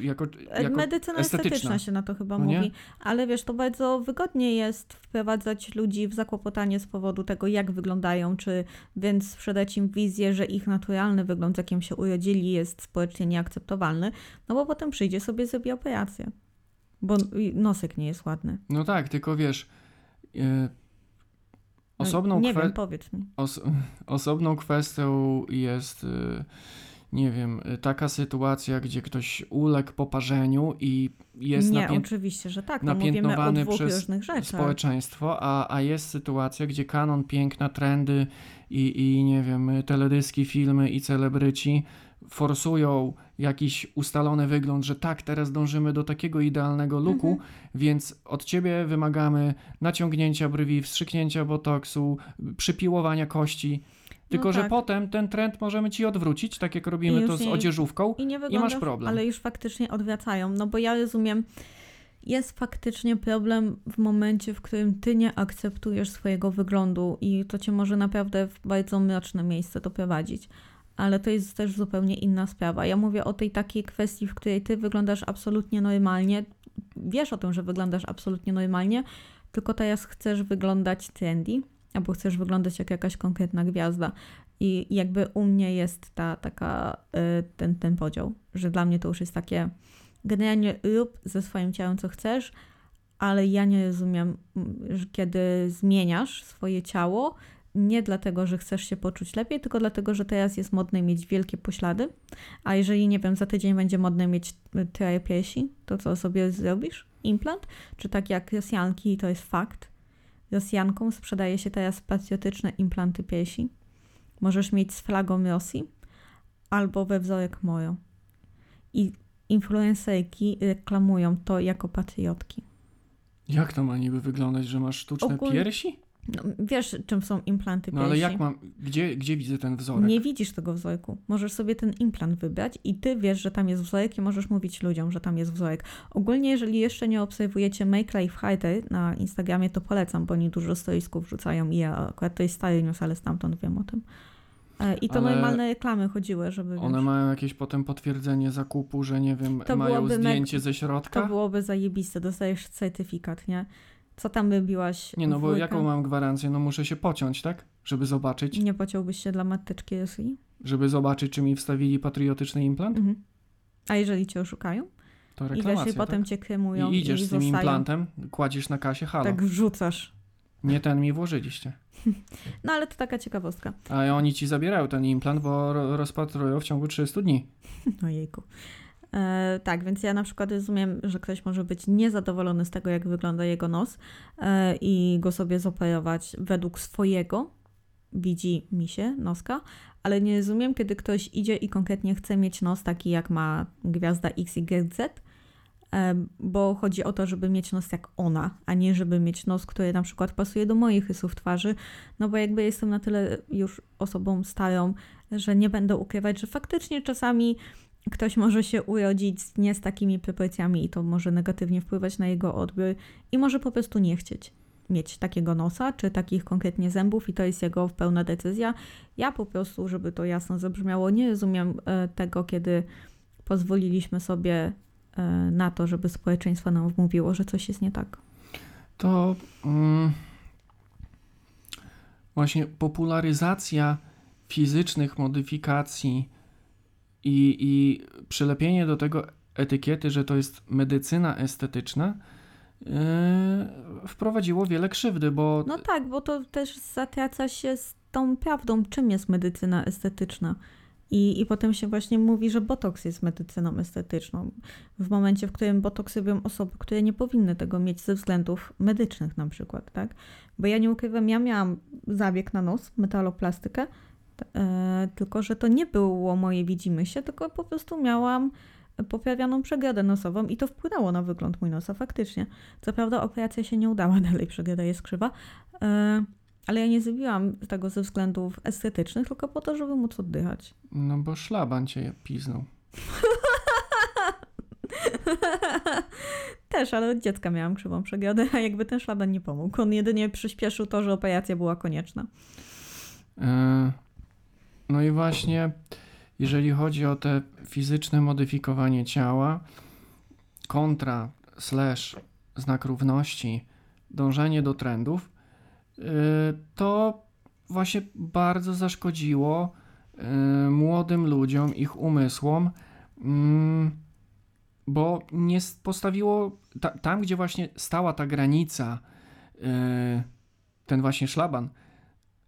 y, jako, E, jako Medycyna estetyczna. estetyczna się na to chyba No nie? mówi. Ale wiesz, to bardzo wygodnie jest wprowadzać ludzi w zakłopotanie z powodu tego, jak wyglądają, czy więc sprzedać im wizję, że ich naturalny wygląd, z jakim się urodzili, jest społecznie nieakceptowalny, no bo potem przyjdzie sobie zrobi operację. Bo nosek nie jest ładny. No tak, tylko wiesz, y, No, osobną nie kwe- wiem. Os osobną kwestią jest, y, nie wiem, y, taka sytuacja, gdzie ktoś uległ poparzeniu i jest nie, napię- oczywiście, że tak. No napiętnowany przez społeczeństwo, a, a jest sytuacja, gdzie kanon piękna, trendy i, i nie wiem, teledyski, filmy i celebryci forsują jakiś ustalony wygląd, że tak, teraz dążymy do takiego idealnego looku, Mhm. więc od ciebie wymagamy naciągnięcia brwi, wstrzyknięcia botoksu, przypiłowania kości. Tylko, że tak. potem ten trend możemy ci odwrócić, tak jak robimy to z nie- odzieżówką. I nie masz wyglądasz, problem. ale już faktycznie odwracają. No bo ja rozumiem, jest faktycznie problem w momencie, w którym ty nie akceptujesz swojego wyglądu i to cię może naprawdę w bardzo mroczne miejsce doprowadzić. Ale to jest też zupełnie inna sprawa. Ja mówię o tej takiej kwestii, w której ty wyglądasz absolutnie normalnie. Wiesz o tym, że wyglądasz absolutnie normalnie, tylko teraz chcesz wyglądać trendy, albo chcesz wyglądać jak jakaś konkretna gwiazda. I jakby u mnie jest ta taka, y, ten, ten podział, że dla mnie to już jest takie, generalnie rób ze swoim ciałem co chcesz, ale ja nie rozumiem, kiedy zmieniasz swoje ciało, nie dlatego, że chcesz się poczuć lepiej, tylko dlatego, że teraz jest modne mieć wielkie poślady, a jeżeli, nie wiem, za tydzień będzie modne mieć y, troje piersi, to co sobie zrobisz? Implant? Czy tak jak Rosjanki, to jest fakt, Rosjankom sprzedaje się teraz patriotyczne implanty piersi, Możesz mieć z flagą Rosji albo we wzorek Moro. I influencerki reklamują to jako patriotki. Jak to ma niby wyglądać, że masz sztuczne piersi? No, wiesz, czym są implanty No ale piersi? jak mam, gdzie, gdzie widzę ten wzorek? Nie widzisz tego wzorku. Możesz sobie ten implant wybrać i ty wiesz, że tam jest wzorek i możesz mówić ludziom, że tam jest wzorek. Ogólnie, jeżeli jeszcze nie obserwujecie Make Life Harder na Instagramie, to polecam, bo oni dużo stoisków wrzucają i ja akurat to jest stary news, ale stamtąd wiem o tym. E, I to Ale normalne reklamy chodziły, żeby One wiesz, mają jakieś potem potwierdzenie zakupu, że nie wiem, mają zdjęcie ze środka? to byłoby zajebiste, dostajesz certyfikat, nie? Co tam wybiłaś Nie no, bo wujka? jaką mam gwarancję? No muszę się pociąć, tak? Żeby zobaczyć, Nie pociąłbyś się dla mateczki SI? żeby zobaczyć, czy mi wstawili patriotyczny implant? Mhm. A jeżeli cię oszukają? To I wiesz, reklamacja, i potem tak? cię kremują I idziesz i z tym zostają. implantem, kładziesz na kasie, halo, Tak wrzucasz. nie ten mi włożyliście. No ale to taka ciekawostka. A oni ci zabierają ten implant, bo ro- rozpatrują w ciągu 30 dni. Ojejku. E, tak, więc ja na przykład rozumiem, że ktoś może być niezadowolony z tego, jak wygląda jego nos e, i go sobie zoperować według swojego, widzi mi się, noska, ale nie rozumiem, kiedy ktoś idzie i konkretnie chce mieć nos taki, jak ma gwiazda XYZ, e, bo chodzi o to, żeby mieć nos jak ona, a nie żeby mieć nos, który na przykład pasuje do moich rysów twarzy, no bo jakby jestem na tyle już osobą starą, że nie będę ukrywać, że faktycznie czasami ktoś może się urodzić nie z takimi proporcjami i to może negatywnie wpływać na jego odbiór i może po prostu nie chcieć mieć takiego nosa, czy takich konkretnie zębów i to jest jego pełna decyzja. Ja po prostu, żeby to jasno zabrzmiało, nie rozumiem e, tego, kiedy pozwoliliśmy sobie e, na to, żeby społeczeństwo nam wmówiło, że coś jest nie tak. To mm, właśnie popularyzacja fizycznych modyfikacji i, i przylepienie do tego etykiety, że to jest medycyna estetyczna, yy, wprowadziło wiele krzywdy, bo No tak, bo to też zatraca się z tą prawdą, czym jest medycyna estetyczna. I, I potem się właśnie mówi, że botoks jest medycyną estetyczną. W momencie, w którym botoks robią osoby, które nie powinny tego mieć ze względów medycznych na przykład, tak? Bo ja nie ukrywam, ja miałam zabieg na nos, metaloplastykę, tylko że to nie było moje widzimysie, tylko po prostu miałam poprawioną przegrodę nosową i to wpłynęło na wygląd mój nosa faktycznie. Co prawda operacja się nie udała, dalej przegroda jest krzywa, e, ale ja nie zrobiłam tego ze względów estetycznych, tylko po to, żeby móc oddychać. no bo szlaban cię piznął. Też, ale od dziecka miałam krzywą przegrodę, a jakby ten szlaban nie pomógł. On jedynie przyspieszył to, że operacja była konieczna. E, No i właśnie, jeżeli chodzi o te fizyczne modyfikowanie ciała, kontra, slash, znak równości, dążenie do trendów, e, to właśnie bardzo zaszkodziło e, młodym ludziom, ich umysłom, mm, bo nie postawiło ta, tam, gdzie właśnie stała ta granica, e, ten właśnie szlaban,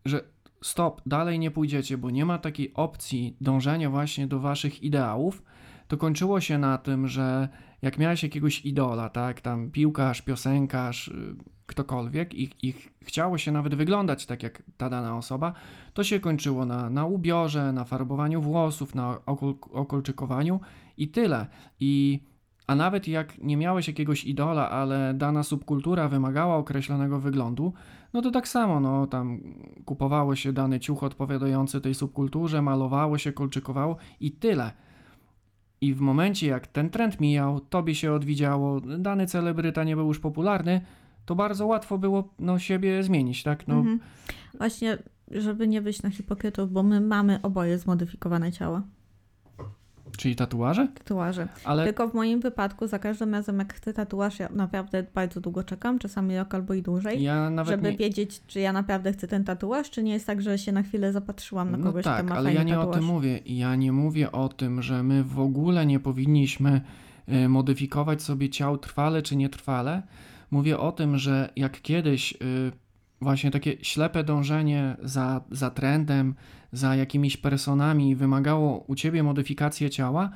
że stop, dalej nie pójdziecie, bo nie ma takiej opcji dążenia właśnie do waszych ideałów, to kończyło się na tym, że jak miałeś jakiegoś idola, tak, tam piłkarz, piosenkarz, y, ktokolwiek i, i ch- chciało się nawet wyglądać tak jak ta dana osoba, to się kończyło na, na ubiorze, na farbowaniu włosów, na okol, okolczykowaniu i tyle. I a nawet jak nie miałeś jakiegoś idola, ale dana subkultura wymagała określonego wyglądu, no to tak samo, no tam kupowało się dany ciuch odpowiadający tej subkulturze, malowało się, kolczykowało i tyle. I w momencie jak ten trend mijał, tobie się odwidziało, dany celebryta nie był już popularny, to bardzo łatwo było no, siebie zmienić, tak? No, Mhm. Właśnie, żeby nie wyjść na hipokrytów, bo my mamy oboje zmodyfikowane ciała, Czyli tatuaże? tatuaże. Ale Tylko w moim wypadku za każdym razem, jak chcę tatuaż, ja naprawdę bardzo długo czekam, czasami rok albo i dłużej. ja nawet żeby nie... wiedzieć, czy ja naprawdę chcę ten tatuaż, czy nie jest tak, że się na chwilę zapatrzyłam na No kogoś, kto tak, ma ale ja nie tatuaż. o tym mówię. Ja nie mówię o tym, że my w ogóle nie powinniśmy y, modyfikować sobie ciał trwale czy nietrwale. Mówię o tym, że jak kiedyś y, właśnie takie ślepe dążenie za, za trendem, za jakimiś personami wymagało u ciebie modyfikacji ciała,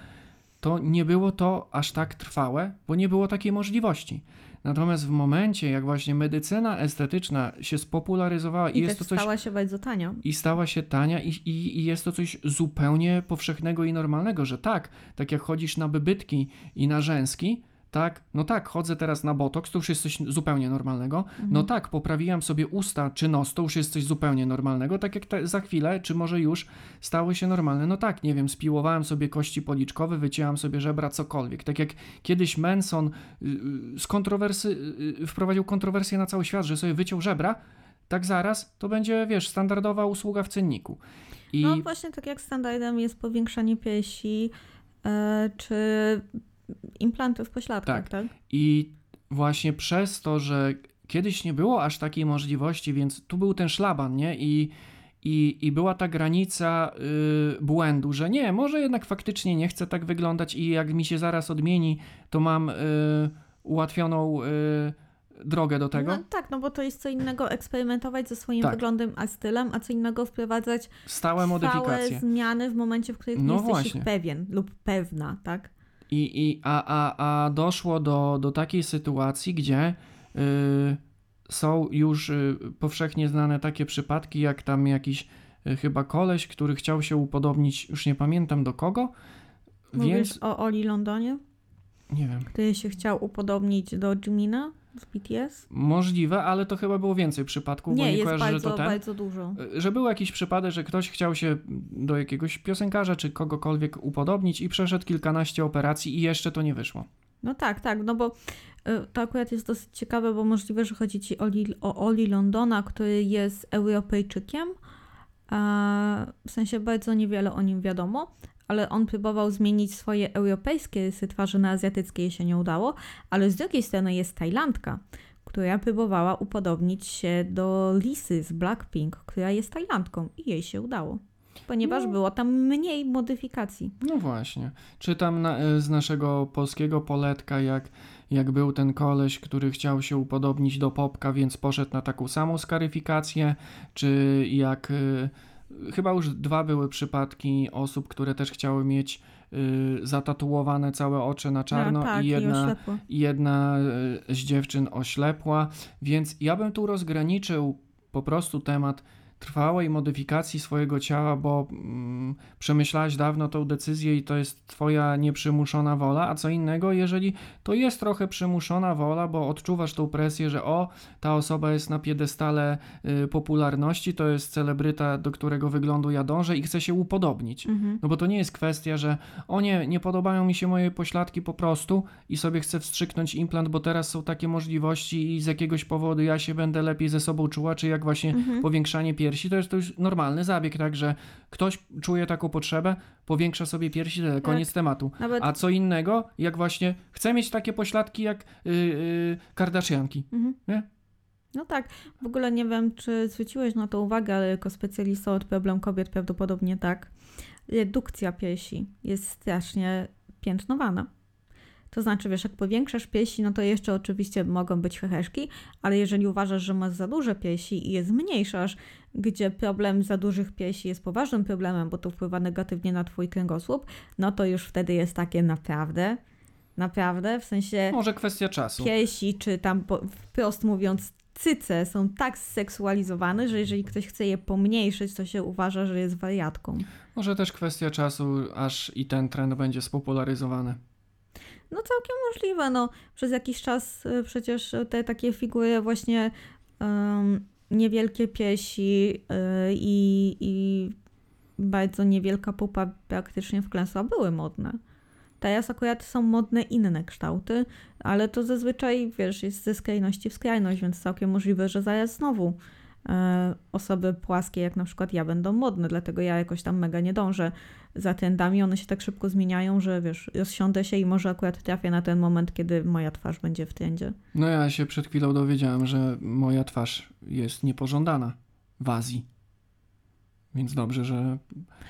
to nie było to aż tak trwałe, bo nie było takiej możliwości. Natomiast w momencie, jak właśnie medycyna estetyczna się spopularyzowała i, I jest też to coś stała się bardzo tanio. i stała się tania i, i, i jest to coś zupełnie powszechnego i normalnego, że tak, tak jak chodzisz na bybytki i na rzęski, tak, no tak, chodzę teraz na botoks, to już jest coś zupełnie normalnego. Mhm. No tak, poprawiłam sobie usta czy nos, to już jest coś zupełnie normalnego. Tak jak te, za chwilę, czy może już stały się normalne. No tak, nie wiem, spiłowałem sobie kości policzkowe, wycięłam sobie żebra, cokolwiek. Tak jak kiedyś Manson y, y, z kontrowersy, y, wprowadził kontrowersję na cały świat, że sobie wyciął żebra, tak zaraz to będzie, wiesz, standardowa usługa w cenniku. I No właśnie tak jak standardem jest powiększanie piersi e, czy implanty w pośladkach, tak? I właśnie przez to, że kiedyś nie było aż takiej możliwości, więc tu był ten szlaban, nie? I, i, i była ta granica y, błędu, że nie, może jednak faktycznie nie chcę tak wyglądać i jak mi się zaraz odmieni, to mam y, ułatwioną y, drogę do tego. No, tak, no bo to jest co innego eksperymentować ze swoim Tak. wyglądem a stylem, a co innego wprowadzać Stałe stałe modyfikacje. zmiany w momencie, w którym nie No jesteś pewien lub pewna, tak? I, i, a, a, a doszło do, do takiej sytuacji, gdzie y, są już y, powszechnie znane takie przypadki, jak tam jakiś y, chyba koleś, który chciał się upodobnić, już nie pamiętam do kogo, Mówisz więc o Oli Londonie, nie wiem, który się chciał upodobnić do Jimina z BTS? możliwe, ale to chyba było więcej przypadków, bo Nie, nie jest kojarzę, bardzo, że to ten. bardzo dużo. Y, Że był jakiś przypadek, że ktoś chciał się do jakiegoś piosenkarza czy kogokolwiek upodobnić i przeszedł kilkanaście operacji i jeszcze to nie wyszło. No tak, tak, no bo y, to akurat jest dosyć ciekawe, bo możliwe, że chodzi ci Oli, o Oli Londona, który jest Europejczykiem. W sensie bardzo niewiele o nim wiadomo, ale on próbował zmienić swoje europejskie rysy twarzy na azjatyckie, jej się nie udało, ale z drugiej strony jest Tajlandka, która próbowała upodobnić się do Lisy z Blackpink, która jest Tajlandką i jej się udało. Ponieważ No. było tam mniej modyfikacji. No właśnie. Czytam na, e, z naszego polskiego poletka, jak, jak był ten koleś, który chciał się upodobnić do Popka, więc poszedł na taką samą skaryfikację, czy jak y, chyba już dwa były przypadki osób, które też chciały mieć y, zatatuowane całe oczy na czarno tak, i jedna, i jedna y, z dziewczyn oślepła, więc ja bym tu rozgraniczył po prostu temat trwałej modyfikacji swojego ciała, bo mm, przemyślałaś dawno tą decyzję i to jest twoja nieprzymuszona wola, a co innego, jeżeli to jest trochę przymuszona wola, bo odczuwasz tą presję, że o, ta osoba jest na piedestale y, popularności, to jest celebryta, do którego wyglądu ja dążę i chcę się upodobnić. Mhm. No bo to nie jest kwestia, że o nie, nie podobają mi się moje pośladki po prostu i sobie chcę wstrzyknąć implant, bo teraz są takie możliwości i z jakiegoś powodu ja się będę lepiej ze sobą czuła, czy jak właśnie Mhm. powiększanie piersi, to jest to już normalny zabieg, tak, że ktoś czuje taką potrzebę, powiększa sobie piersi, tyle, koniec tematu. Nawet A co innego, jak właśnie chcę mieć takie pośladki jak yy, yy, Kardashianki. Mhm. Nie? No tak, w ogóle nie wiem, czy zwróciłeś na to uwagę, ale jako specjalista od problem kobiet prawdopodobnie tak. Redukcja piersi jest strasznie piętnowana. To znaczy, wiesz, jak powiększasz piersi, no to jeszcze oczywiście mogą być heheszki, ale jeżeli uważasz, że masz za duże piersi i je zmniejszasz, gdzie problem za dużych piersi jest poważnym problemem, bo to wpływa negatywnie na twój kręgosłup, no to już wtedy jest takie naprawdę, naprawdę, w sensie Może kwestia czasu. piersi, czy tam po, wprost mówiąc cyce są tak zseksualizowane, że jeżeli ktoś chce je pomniejszyć, to się uważa, że jest wariatką. Może też kwestia czasu, aż i ten trend będzie spopularyzowany. No całkiem możliwe, no przez jakiś czas y, przecież te takie figury właśnie em, niewielkie piesi y, i, i bardzo niewielka pupa praktycznie wklęsła były modne. Teraz akurat są modne inne kształty, ale to zazwyczaj, wiesz, jest ze skrajności w skrajność, więc całkiem możliwe, że zaraz znowu e, osoby płaskie, jak na przykład ja, będą modne, dlatego ja jakoś tam mega nie dążę za trendami. One się tak szybko zmieniają, że wiesz, rozsiądę się i może akurat trafię na ten moment, kiedy moja twarz będzie w trendzie. No ja się przed chwilą dowiedziałem, że moja twarz jest niepożądana w Azji. Więc dobrze, że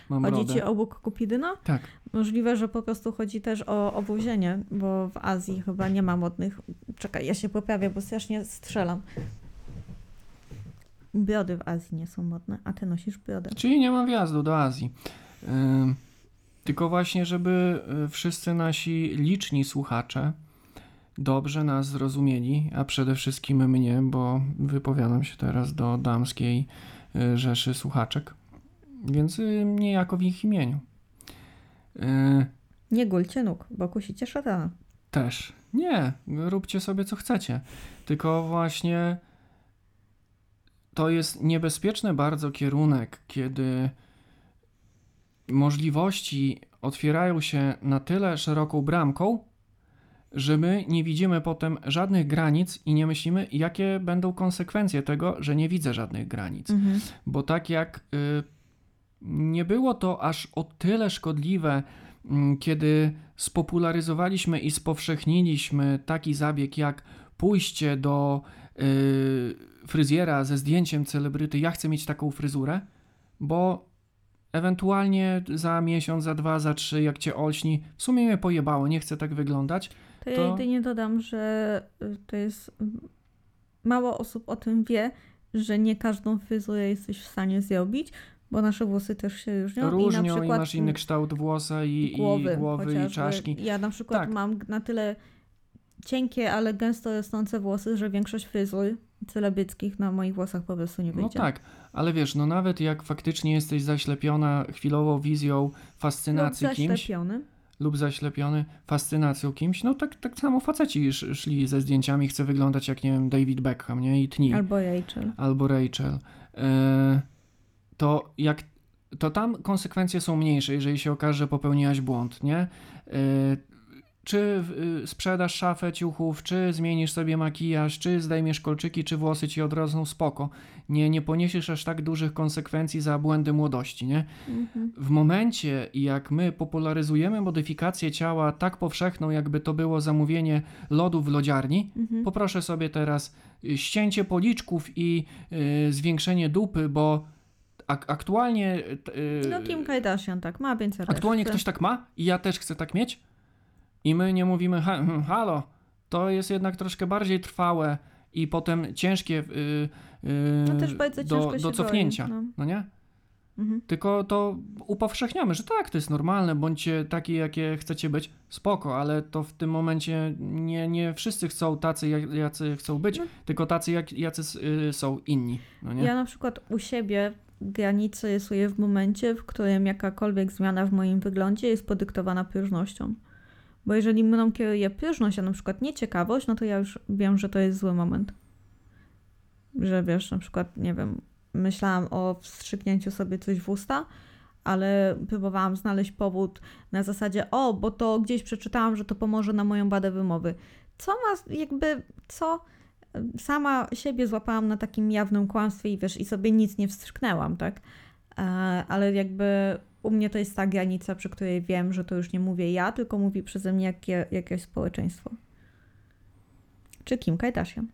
mam Chodzi brodę. ci o Bóg Kupidyna? Tak. Możliwe, że po prostu chodzi też o obuzienie, bo w Azji chyba nie ma modnych. Czekaj, ja się poprawię, bo strasznie strzelam. Brody w Azji nie są modne, a ty nosisz brodę. Czyli nie ma wjazdu do Azji. Tylko właśnie, żeby y, wszyscy nasi liczni słuchacze dobrze nas zrozumieli, a przede wszystkim mnie, bo wypowiadam się teraz do damskiej y, rzeszy słuchaczek, więc y, niejako w ich imieniu. Nie gulcie nóg, bo kusicie szatana. Też, Nie, róbcie sobie co chcecie. Tylko właśnie to jest niebezpieczny bardzo kierunek, kiedy możliwości otwierają się na tyle szeroką bramką, że my nie widzimy potem żadnych granic i nie myślimy, jakie będą konsekwencje tego, że nie widzę żadnych granic. Mhm. Bo tak jak y, nie było to aż o tyle szkodliwe, mm, kiedy spopularyzowaliśmy i spowszechniliśmy taki zabieg jak pójście do y, fryzjera ze zdjęciem celebryty, ja chcę mieć taką fryzurę, bo ewentualnie za miesiąc, za dwa, za trzy, jak cię olśni, w sumie mnie pojebało, nie chcę tak wyglądać, To ja To- jedynie dodam, że y, to jest. Mało osób o tym wie, że nie każdą fryzurę jesteś w stanie zrobić, bo nasze włosy też się różnią. No i różnią na i, przykład masz inny kształt włosa i głowy, i, głowy i czaszki. Ja na przykład Tak. mam na tyle cienkie, ale gęsto rosnące włosy, że większość fryzur celebryckich na moich włosach po prostu nie No wyjdzie. tak, ale wiesz, no nawet jak faktycznie jesteś zaślepiona chwilową wizją fascynacji Lub kimś zaślepiony. lub zaślepiony fascynacją kimś, no tak, tak samo faceci sz, szli ze zdjęciami, chce wyglądać jak, nie wiem, David Beckham, nie? I tni. Albo Rachel. Albo Rachel. E, to jak to tam konsekwencje są mniejsze, jeżeli się okaże, że popełniłaś błąd, nie? E, czy y, sprzedasz szafę ciuchów, czy zmienisz sobie makijaż, czy zdejmiesz kolczyki, czy włosy ci odrosną, spoko. Nie, nie poniesiesz aż tak dużych konsekwencji za błędy młodości, nie? Mhm. W momencie, jak my popularyzujemy modyfikację ciała tak powszechną, jakby to było zamówienie lodu w lodziarni, Mhm. poproszę sobie teraz y, ścięcie policzków i y, zwiększenie dupy, bo ak- aktualnie. y, No Kim Kardashian tak ma, więc aktualnie ktoś tak ma i ja też chcę tak mieć. I my nie mówimy, hmm, halo, to jest jednak troszkę bardziej trwałe i potem ciężkie y, y, No też bardzo ciężko do, do cofnięcia. goi, no. no nie? Mhm. Tylko to upowszechniamy, że tak, to jest normalne, bądźcie takie, jakie chcecie być, spoko, ale to w tym momencie nie, nie wszyscy chcą tacy, jacy chcą być, No. tylko tacy, jak, jacy y, są inni, no nie? Ja na przykład u siebie granice rysuję w momencie, w którym jakakolwiek zmiana w moim wyglądzie jest podyktowana próżnością. Bo jeżeli mną kieruje próżność, a na przykład nieciekawość, no to ja już wiem, że to jest zły moment. Że wiesz, na przykład, nie wiem, myślałam o wstrzyknięciu sobie coś w usta, ale próbowałam znaleźć powód na zasadzie, o, bo to gdzieś przeczytałam, że to pomoże na moją badę wymowy. Co ma, jakby, co sama siebie złapałam na takim jawnym kłamstwie i wiesz, i sobie nic nie wstrzyknęłam, tak? E, ale jakby u mnie to jest ta granica, przy której wiem, że to już nie mówię ja, tylko mówi przeze mnie jakie, jakieś społeczeństwo. Czy Kim Kardashian,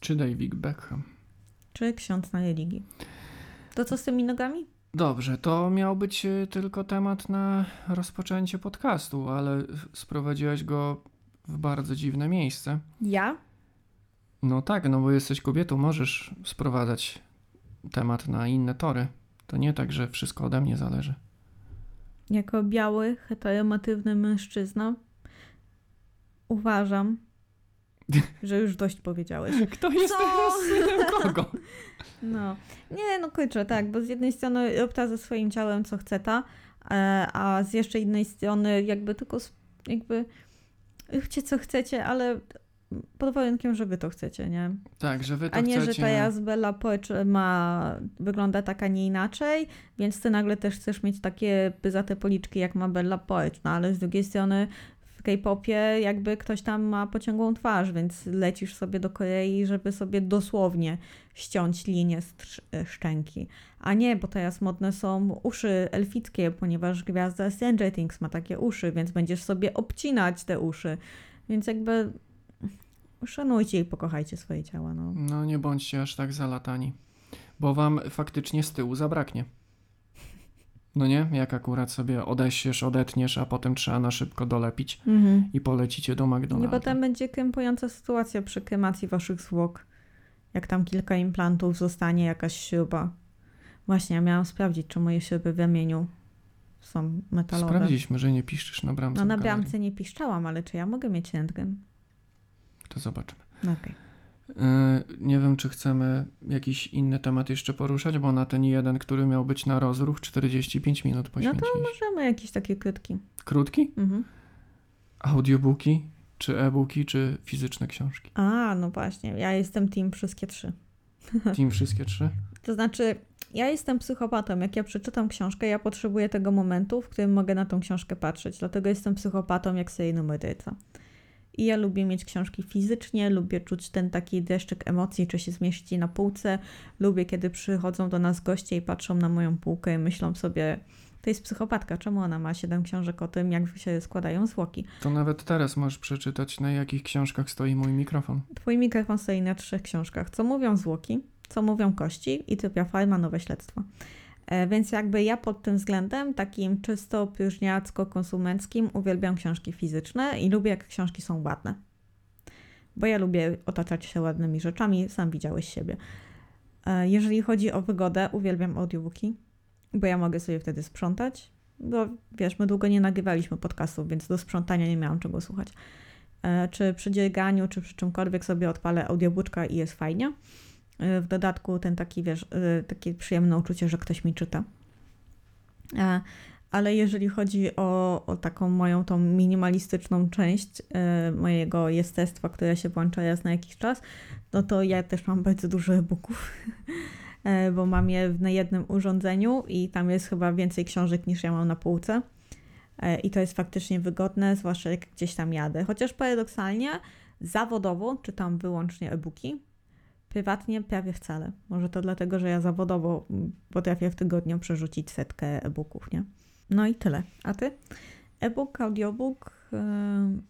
Czy David Beckham. czy ksiądz na religii. To co z tymi nogami? Dobrze, to miał być y, tylko temat na rozpoczęcie podcastu, ale sprowadziłaś go w bardzo dziwne miejsce. Ja? No tak, no bo jesteś kobietą, możesz sprowadzać temat na inne tory. To nie tak, że wszystko ode mnie zależy. Jako biały, heteromatywny mężczyzna uważam, że już dość powiedziałeś. Kto jest Co? teraz synem kogo? No, nie, no kurczę, tak, bo z jednej strony rób ta ze swoim ciałem, co chce ta, e, a z jeszcze innej strony jakby tylko, jakby róbcie co chcecie, ale pod warunkiem, że wy to chcecie, nie? Tak, że wy to A nie, chcecie. że ta Jazbella Poecz ma, wygląda tak, a nie inaczej, więc ty nagle też chcesz mieć takie pyzate policzki, jak ma Bella Poecz, no ale z drugiej strony w K-popie jakby ktoś tam ma pociągłą twarz, więc lecisz sobie do Korei, żeby sobie dosłownie ściąć linię z e, szczęki. A nie, bo teraz modne są uszy elfickie, ponieważ gwiazda Stranger Things ma takie uszy, więc będziesz sobie obcinać te uszy. Więc jakby szanujcie i pokochajcie swoje ciała, no. No nie bądźcie aż tak zalatani, bo wam faktycznie z tyłu zabraknie. No nie? Jak akurat sobie odesiesz, odetniesz, a potem trzeba na szybko dolepić Mhm. i polecicie do I McDonalda. potem będzie krępująca sytuacja przy kremacji waszych zwłok. Jak tam kilka implantów zostanie, jakaś śruba. Właśnie, ja miałam sprawdzić, czy moje śruby w ramieniu są metalowe. Sprawdziliśmy, że nie piszczysz na bramce. No na bramce nie piszczałam, ale czy ja mogę mieć rentgen? To zobaczymy. No okej. Yy, nie wiem, czy chcemy jakiś inny temat jeszcze poruszać, bo na ten jeden, który miał być na rozruch, 45 minut No poświęciliśmy. to możemy jakieś takie krótki. Krótki? Mhm. Audiobooki, czy e-booki, czy fizyczne książki? A, no właśnie, ja jestem team wszystkie trzy. Team wszystkie trzy? To znaczy, ja jestem psychopatą. Jak ja przeczytam książkę, ja potrzebuję tego momentu, w którym mogę na tą książkę patrzeć. Dlatego jestem psychopatą jak seryjny morderca. I ja lubię mieć książki fizycznie, lubię czuć ten taki deszczyk emocji, czy się zmieści na półce. Lubię, kiedy przychodzą do nas goście i patrzą na moją półkę i myślą sobie, to jest psychopatka, czemu ona ma siedem książek o tym, jak się składają zwłoki. To nawet teraz możesz przeczytać, na jakich książkach stoi mój mikrofon. Twój mikrofon stoi na trzech książkach. Co mówią zwłoki, co mówią kości i Typia Farma, nowe śledztwo. E, Więc jakby ja pod tym względem, takim czysto próżniacko-konsumenckim, uwielbiam książki fizyczne i lubię, jak książki są ładne. Bo ja lubię otaczać się ładnymi rzeczami, sam widziałeś siebie. E, Jeżeli chodzi o wygodę, uwielbiam audiobooki, bo ja mogę sobie wtedy sprzątać. Bo wiesz, my długo nie nagrywaliśmy podcastów, więc do sprzątania nie miałam czego słuchać. E, Czy przy dzieganiu, czy przy czymkolwiek sobie odpalę audiobooka i jest fajnie. E, W dodatku ten taki, wiesz, e, takie przyjemne uczucie, że ktoś mi czyta. E, Ale jeżeli chodzi o, o taką moją tą minimalistyczną część e, mojego jestestwa, które się włącza raz na jakiś czas, no to ja też mam bardzo dużo e-booków, e, bo mam je na jednym urządzeniu i tam jest chyba więcej książek niż ja mam na półce. E, I to jest faktycznie wygodne, zwłaszcza jak gdzieś tam jadę. Chociaż paradoksalnie zawodowo czytam wyłącznie e-booki, Prywatnie prawie wcale. Może to dlatego, że ja zawodowo mm, potrafię w tygodniu przerzucić setkę e-booków, nie? No i tyle. A ty? E-book, audiobook, yy,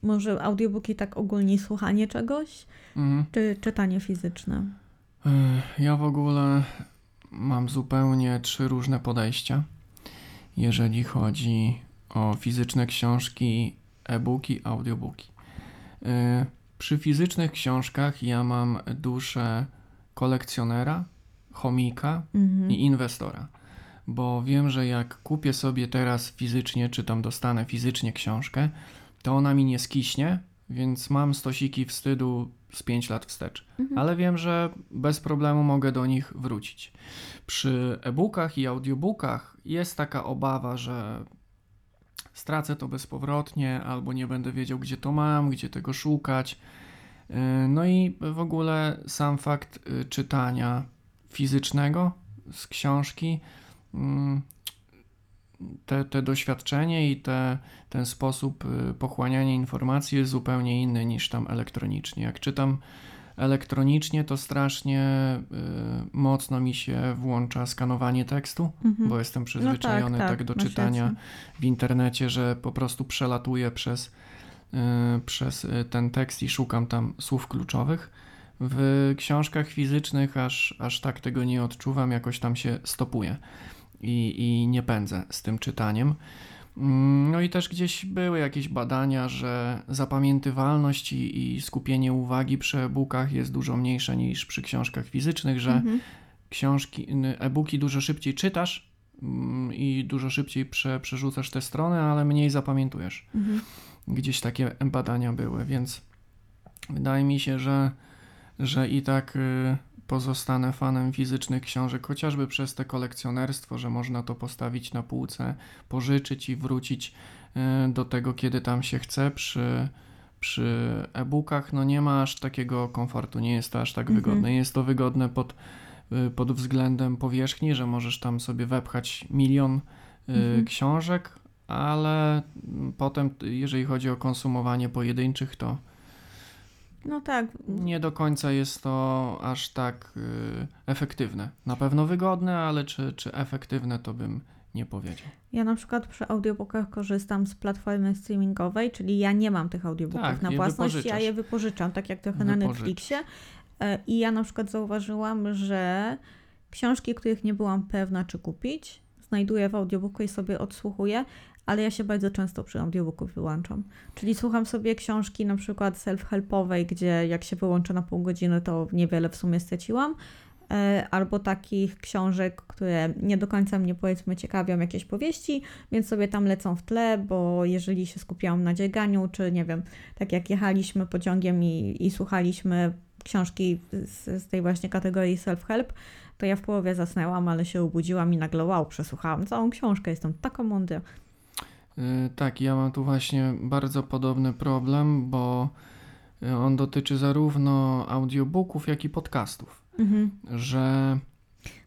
może audiobooki tak ogólnie słuchanie czegoś, Mhm. czy czytanie fizyczne? Ech, Ja w ogóle mam zupełnie trzy różne podejścia, jeżeli chodzi o fizyczne książki, e-booki, audiobooki. Yy, Przy fizycznych książkach ja mam duszę kolekcjonera, chomika Mhm. i inwestora. Bo wiem, że jak kupię sobie teraz fizycznie, czy tam dostanę fizycznie książkę, to ona mi nie skiśnie, więc mam stosiki wstydu z 5 lat wstecz. Mhm. Ale wiem, że bez problemu mogę do nich wrócić. Przy e-bookach i audiobookach jest taka obawa, że stracę to bezpowrotnie, albo nie będę wiedział, gdzie to mam, gdzie tego szukać. Yy, No i w ogóle sam fakt y, czytania fizycznego z książki, mm, te, te doświadczenie i te, ten sposób y, pochłaniania informacji jest zupełnie inny niż tam elektronicznie. Jak czytam elektronicznie, to strasznie y, mocno mi się włącza skanowanie tekstu, Mhm. bo jestem przyzwyczajony tak, do masz czytania w internecie, że po prostu przelatuję przez, y, przez y, ten tekst i szukam tam słów kluczowych. W książkach fizycznych aż, aż tak tego nie odczuwam, jakoś tam się stopuję i, i nie pędzę z tym czytaniem. Mm, No i też gdzieś były jakieś badania, że zapamiętywalność i, i skupienie uwagi przy e-bookach jest dużo mniejsze niż przy książkach fizycznych, że Mhm. książki, e-booki dużo szybciej czytasz mm, i dużo szybciej prze, przerzucasz te strony, ale mniej zapamiętujesz. Mhm. Gdzieś takie badania były, więc wydaje mi się, że, że i tak y, pozostanę fanem fizycznych książek, chociażby przez te kolekcjonerstwo, że można to postawić na półce, pożyczyć i wrócić y, do tego, kiedy tam się chce. Przy, przy e-bookach no nie ma aż takiego komfortu, nie jest to aż tak Mhm. wygodne. Jest to wygodne pod, y, pod względem powierzchni, że możesz tam sobie wepchać milion y, Mhm. książek, ale potem, jeżeli chodzi o konsumowanie pojedynczych, to No tak, nie do końca jest to aż tak y, efektywne. Na pewno wygodne, ale czy, czy efektywne, to bym nie powiedział. Ja na przykład przy audiobookach korzystam z platformy streamingowej, czyli ja nie mam tych audiobooków Tak, na własność, ja je wypożyczam, tak jak trochę na. Netflixie. E, I ja na przykład zauważyłam, że książki, których nie byłam pewna, czy kupić, znajduję w audiobooku i sobie odsłuchuję, ale ja się bardzo często przy audiobooku wyłączam. Czyli słucham sobie książki na przykład self-helpowej, gdzie jak się wyłączę na pół godziny, to niewiele w sumie straciłam. E, Albo takich książek, które nie do końca mnie powiedzmy ciekawią jakieś powieści, więc sobie tam lecą w tle, bo jeżeli się skupiałam na dzieganiu, czy nie wiem, tak jak jechaliśmy pociągiem i, i słuchaliśmy książki z, z tej właśnie kategorii self-help, to ja w połowie zasnęłam, ale się obudziłam i nagle wow, przesłuchałam całą książkę, jestem taka mądra. Y, Tak, ja mam tu właśnie bardzo podobny problem, bo y, on dotyczy zarówno audiobooków, jak i podcastów. Mhm. Że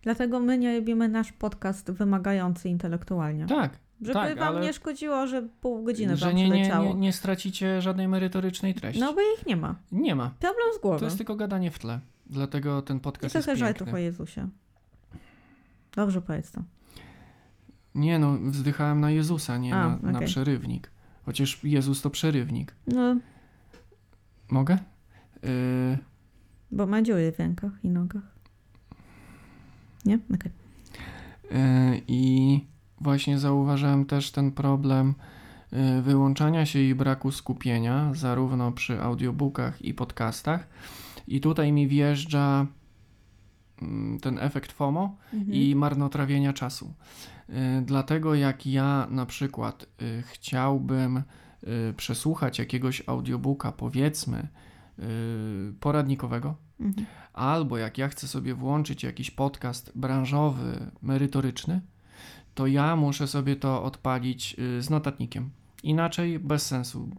Dlatego my nie robimy nasz podcast wymagający intelektualnie. tak, Żeby tak, wam ale- nie szkodziło, że pół godziny że wam nie, nie, nie, nie stracicie żadnej merytorycznej treści. No bo ich nie ma. Nie ma. Problem z głową. To jest tylko gadanie w tle. Dlatego ten I podcast jest trochę żartów o piękny. Jezusie. Dobrze powiedz to. Nie no, wzdychałem na Jezusa, nie A, na, na okej. przerywnik. Chociaż Jezus to przerywnik. No, Mogę? Yy, bo ma dziury w rękach i nogach. Nie? Okej. yy, I właśnie zauważyłem też ten problem yy, wyłączania się i braku skupienia, zarówno przy audiobookach i podcastach. I tutaj mi wjeżdża mm, ten efekt FOMO, Mhm. i marnotrawienia czasu. Y, Dlatego jak ja na przykład y, chciałbym y, przesłuchać jakiegoś audiobooka, powiedzmy, poradnikowego, Mhm. albo jak ja chcę sobie włączyć jakiś podcast branżowy, merytoryczny, to ja muszę sobie to odpalić z notatnikiem. Inaczej bez sensu.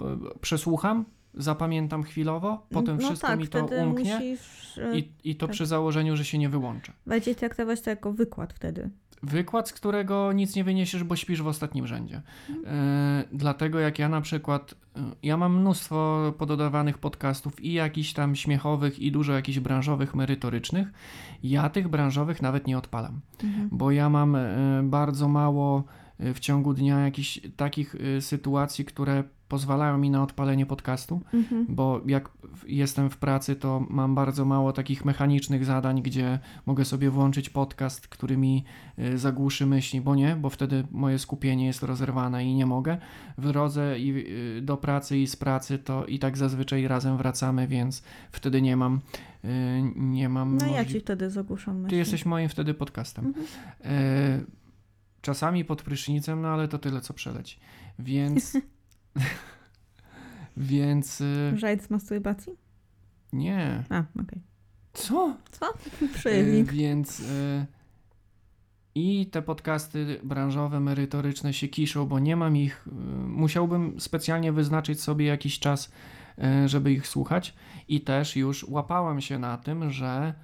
Przesłucham, zapamiętam chwilowo, potem no wszystko tak, mi to umknie musisz i, i to tak. przy założeniu, że się nie wyłączę. bardziej traktować to jako wykład wtedy. Wykład, z którego nic nie wyniesiesz, bo śpisz w ostatnim rzędzie. E, dlatego jak ja na przykład, e, ja mam mnóstwo pododawanych podcastów i jakichś tam śmiechowych i dużo jakichś branżowych, merytorycznych. Ja tych branżowych nawet nie odpalam, Mhm. bo ja mam e, bardzo mało w ciągu dnia jakichś takich sytuacji, które pozwalają mi na odpalenie podcastu Mhm. bo jak jestem w pracy, to mam bardzo mało takich mechanicznych zadań, gdzie mogę sobie włączyć podcast, który mi y, zagłuszy myśli, bo nie, bo wtedy moje skupienie jest rozerwane i nie mogę. W drodze i, y, do pracy i z pracy to i tak zazwyczaj razem wracamy, więc wtedy nie mam y, nie mam No ja ci wtedy zagłuszam myśli. Ty jesteś moim wtedy podcastem. Mhm. E, czasami pod prysznicem, no ale to tyle, co przeleci. Więc... więc... y, Żart z masturbacji? nie. A, okej. Co? E, Przerywnik. więc e, i te podcasty branżowe, merytoryczne się kiszą, bo nie mam ich. e, musiałbym specjalnie wyznaczyć sobie jakiś czas, żeby ich słuchać. I też już łapałem się na tym, że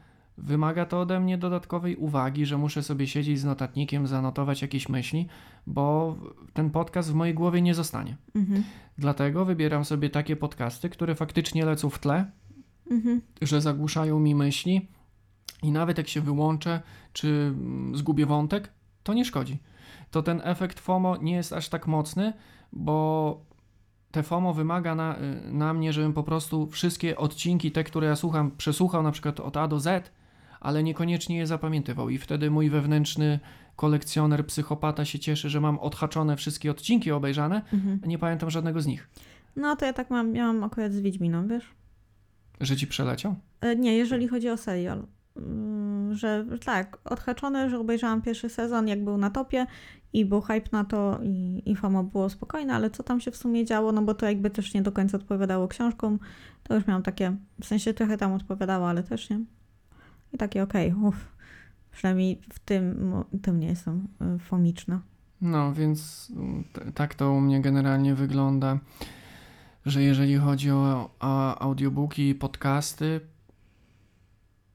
wymaga to ode mnie dodatkowej uwagi, że muszę sobie siedzieć z notatnikiem, zanotować jakieś myśli, bo ten podcast w mojej głowie nie zostanie. Mhm. Dlatego wybieram sobie takie podcasty, które faktycznie lecą w tle, Mhm. że zagłuszają mi myśli i nawet jak się wyłączę, czy mm, zgubię wątek, to nie szkodzi. To ten efekt FOMO nie jest aż tak mocny, bo te FOMO wymaga na, y, na mnie, żebym po prostu wszystkie odcinki, te, które ja słucham, przesłuchał na przykład od A do Z, ale niekoniecznie je zapamiętywał. I wtedy mój wewnętrzny kolekcjoner, psychopata się cieszy, że mam odhaczone wszystkie odcinki obejrzane, Mhm. nie pamiętam żadnego z nich. No to ja tak mam, miałam akurat z Wiedźminą, wiesz? Że ci przeleciał? E, Nie, jeżeli chodzi o serial. Mm, Że tak, odhaczone, że obejrzałam pierwszy sezon, jak był na topie i był hype na to i, i fama było spokojna, ale co tam się w sumie działo, no bo to jakby też nie do końca odpowiadało książkom, to już miałam takie, w sensie trochę tam odpowiadało, ale też nie. I takie okej, uff, przynajmniej w tym, tym nie jestem y, fomiczna. No, więc mm, tak to u mnie generalnie wygląda, że jeżeli chodzi o, o audiobooki i podcasty,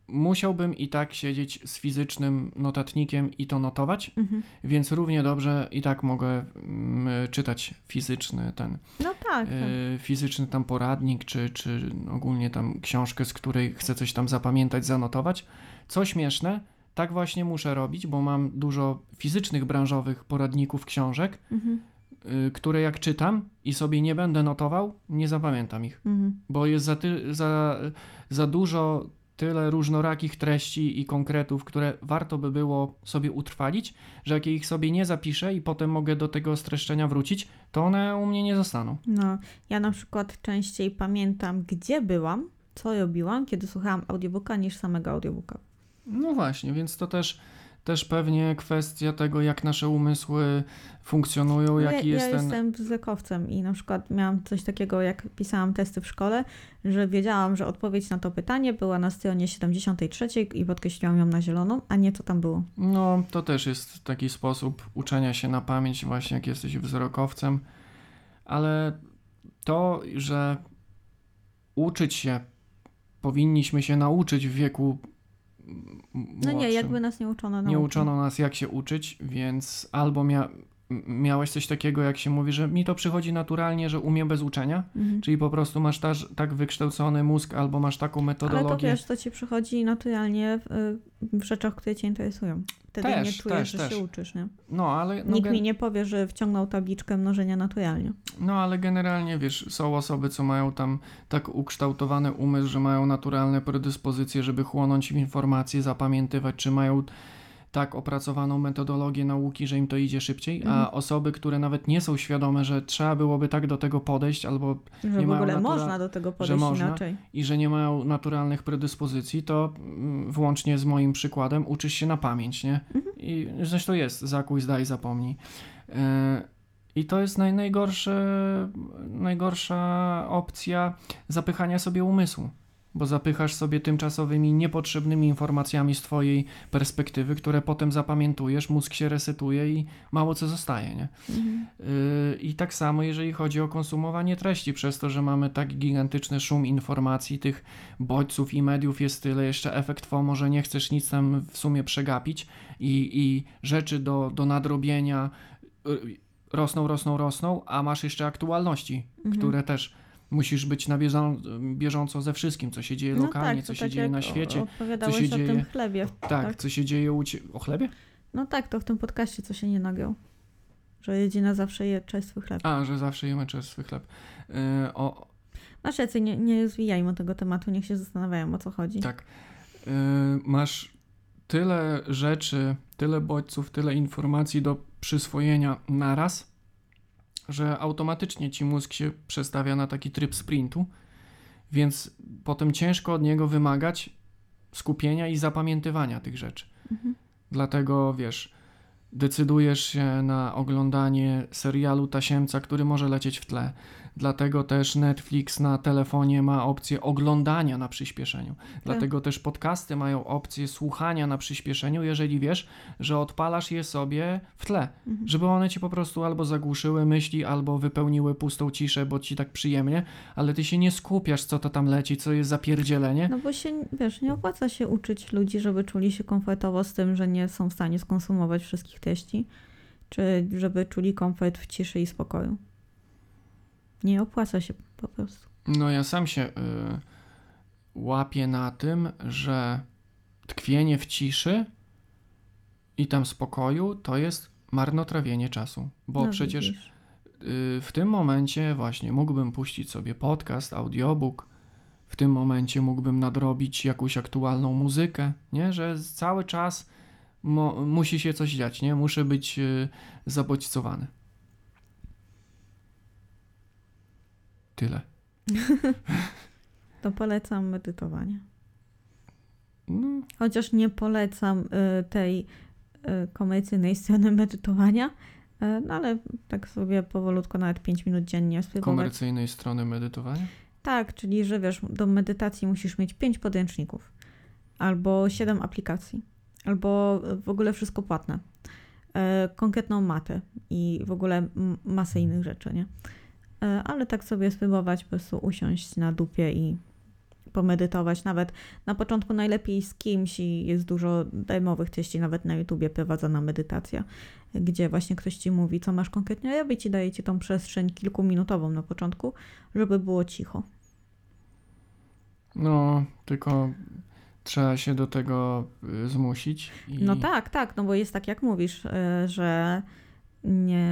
musiałbym i tak siedzieć z fizycznym notatnikiem i to notować, Mhm. więc równie dobrze i tak mogę mm, czytać fizyczny ten, No tak, tak. y, fizyczny tam poradnik, czy, czy ogólnie tam książkę, z której chcę coś tam zapamiętać, zanotować. Co śmieszne, tak właśnie muszę robić, bo mam dużo fizycznych branżowych poradników, książek, Mhm. y, które jak czytam i sobie nie będę notował, nie zapamiętam ich, Mhm. bo jest za, ty, za, za dużo tyle różnorakich treści i konkretów, które warto by było sobie utrwalić, że jak ich sobie nie zapiszę i potem mogę do tego streszczenia wrócić, to one u mnie nie zostaną. No, ja na przykład częściej pamiętam, gdzie byłam, co robiłam, kiedy słuchałam audiobooka, niż samego audiobooka. No właśnie, więc to też też pewnie kwestia tego, jak nasze umysły funkcjonują, jaki ja, jest ja ten... jestem bzykowcem i na przykład miałam coś takiego, jak pisałam testy w szkole, że wiedziałam, że odpowiedź na to pytanie była na stronie 73 i podkreśliłam ją na zieloną, a nie co tam było. No, to też jest taki sposób uczenia się na pamięć, właśnie jak jesteś wzrokowcem, ale to, że uczyć się, powinniśmy się nauczyć w wieku m- No nie, młodszym. jakby nas nie uczono nauki. Nie uczono nas, jak się uczyć, więc albo mia- miałeś coś takiego, jak się mówi, że mi to przychodzi naturalnie, że umiem bez uczenia, Mhm. czyli po prostu masz taż, tak wykształcony mózg, albo masz taką Ale to metodologię. wiesz, to ci przychodzi naturalnie w, w rzeczach, które cię interesują. Wtedy Też, nie czujesz, też, że też. się uczysz, nie? No, ale, no, Nikt mi nie powie, że wciągnął tabliczkę mnożenia naturalnie. no, ale generalnie, wiesz, są osoby, co mają tam tak ukształtowany umysł, że mają naturalne predyspozycje, żeby chłonąć informacje, zapamiętywać, czy mają tak opracowaną metodologię nauki, że im to idzie szybciej, a Mhm. osoby, które nawet nie są świadome, że trzeba byłoby tak do tego podejść, albo Że Nie w mają ogóle natura- można do tego podejść można. inaczej. i że nie mają naturalnych predyspozycji, to mm, włącznie z moim przykładem uczysz się na pamięć, nie? Mhm. I zresztą jest, zakuj, zdaj, zapomnij. E, I to jest naj, najgorsza opcja zapychania sobie umysłu, bo zapychasz sobie tymczasowymi, niepotrzebnymi informacjami z twojej perspektywy, które potem zapamiętujesz, mózg się resetuje i mało co zostaje, nie? Mhm. Yy, I tak samo, jeżeli chodzi o konsumowanie treści, przez to, że mamy tak gigantyczny szum informacji, tych bodźców i mediów jest tyle, jeszcze efekt FOMO, że nie chcesz nic tam w sumie przegapić i, i rzeczy do, do nadrobienia yy, rosną, rosną, rosną, a masz jeszcze aktualności, Mhm. które też musisz być na bieżą, bieżąco ze wszystkim, co się dzieje lokalnie, to co się tak dzieje na świecie, co się o dzieje- tym chlebie. tak, tak. co się dzieje u cie... O chlebie? No tak, to w tym podcaście co się nie nagrał. Że jedyna zawsze je czerstwy chleb. A, że zawsze jemy czerstwy chleb. Yy, o, Masz rację, nie, nie zwijajmy tego tematu, niech się zastanawiają o co chodzi. Tak. Yy, masz tyle rzeczy, tyle bodźców, tyle informacji do przyswojenia naraz, że automatycznie ci mózg się przestawia na taki tryb sprintu, więc potem ciężko od niego wymagać skupienia i zapamiętywania tych rzeczy. Mhm. Dlatego wiesz, decydujesz się na oglądanie serialu Tasiemca, który może lecieć w tle. Dlatego też Netflix na telefonie ma opcję oglądania na przyspieszeniu. Dlatego też podcasty mają opcję słuchania na przyspieszeniu, jeżeli wiesz, że odpalasz je sobie w tle, Mhm. żeby one ci po prostu albo zagłuszyły myśli, albo wypełniły pustą ciszę, bo ci tak przyjemnie, ale ty się nie skupiasz, co to tam leci, co jest zapierdzielenie. No bo się, wiesz, nie opłaca się uczyć ludzi, żeby czuli się komfortowo z tym, że nie są w stanie skonsumować wszystkich treści, czy żeby czuli komfort w ciszy i spokoju. Nie opłaca się po prostu. No ja sam się y, łapię na tym, że tkwienie w ciszy i tam spokoju to jest marnotrawienie czasu, bo no, przecież y, w tym momencie właśnie mógłbym puścić sobie podcast, audiobook, w tym momencie mógłbym nadrobić jakąś aktualną muzykę, nie? Że cały czas mo- musi się coś dziać, nie? Muszę być y, zabodźcowany. Tyle. To polecam medytowanie. No, Chociaż nie polecam y, tej y, komercyjnej strony medytowania, y, no ale tak sobie powolutku, nawet 5 minut dziennie spróbować. komercyjnej strony medytowania? Tak, czyli że wiesz, do medytacji musisz mieć 5 podręczników, albo 7 aplikacji, albo w ogóle wszystko płatne. E, konkretną matę i w ogóle masę innych rzeczy, nie? E, ale tak sobie spróbować, po prostu usiąść na dupie i pomedytować. Nawet na początku najlepiej z kimś i jest dużo darmowych treści, nawet na YouTubie prowadzona medytacja, gdzie właśnie ktoś ci mówi, co masz konkretnie robić i daje ci tą przestrzeń kilkuminutową na początku, żeby było cicho. No, tylko trzeba się do tego y, zmusić. I... No tak, tak, no bo jest tak jak mówisz, y, że nie,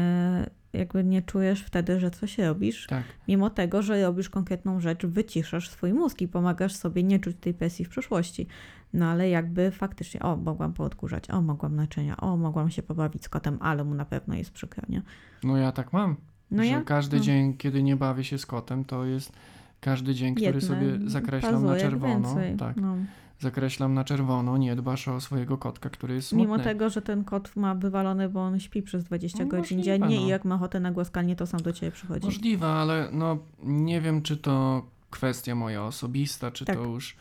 jakby nie czujesz wtedy, że coś robisz, Tak. mimo tego, że robisz konkretną rzecz, wyciszasz swój mózg i pomagasz sobie nie czuć tej presji w przyszłości. No ale jakby faktycznie, o, mogłam poodkurzać, o, mogłam naczynia, o, mogłam się pobawić z kotem, ale mu na pewno jest przykro, nie? No ja tak mam. No że ja, każdy no. dzień, kiedy nie bawię się z kotem, to jest każdy dzień, który jedne sobie zakreślam na czerwono, więcej. tak, No. Zakreślam na czerwono, nie dbasz o swojego kotka, który jest smutny. Mimo tego, że ten kot ma wywalony, bo on śpi przez 20 No, godzin możliwe, dziennie no. i jak ma ochotę na głaskanie, to sam do ciebie przychodzi. Możliwe, ale no nie wiem, czy to kwestia moja osobista, czy Tak. to już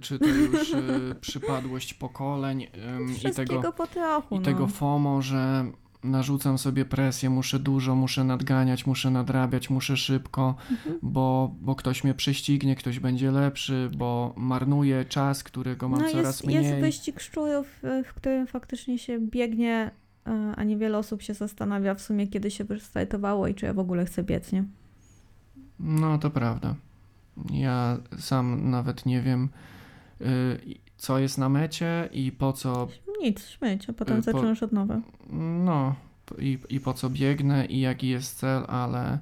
czy to już y, przypadłość pokoleń ym, i tego, po trochu, i no. tego FOMO, że narzucam sobie presję, muszę dużo, muszę nadganiać, muszę nadrabiać, muszę szybko, Mhm. bo, bo ktoś mnie prześcignie, ktoś będzie lepszy, bo marnuję czas, którego mam no coraz jest, mniej. jest wyścig szczurów, y, w którym faktycznie się biegnie, y, a niewiele osób się zastanawia w sumie, kiedy się wystartowało i czy ja w ogóle chcę biec, nie? No to prawda. Ja sam nawet nie wiem, y, co jest na mecie i po co Nic, śmieć, a potem Y, po- zaczynasz od nowa. No, i, i po co biegnę i jaki jest cel, ale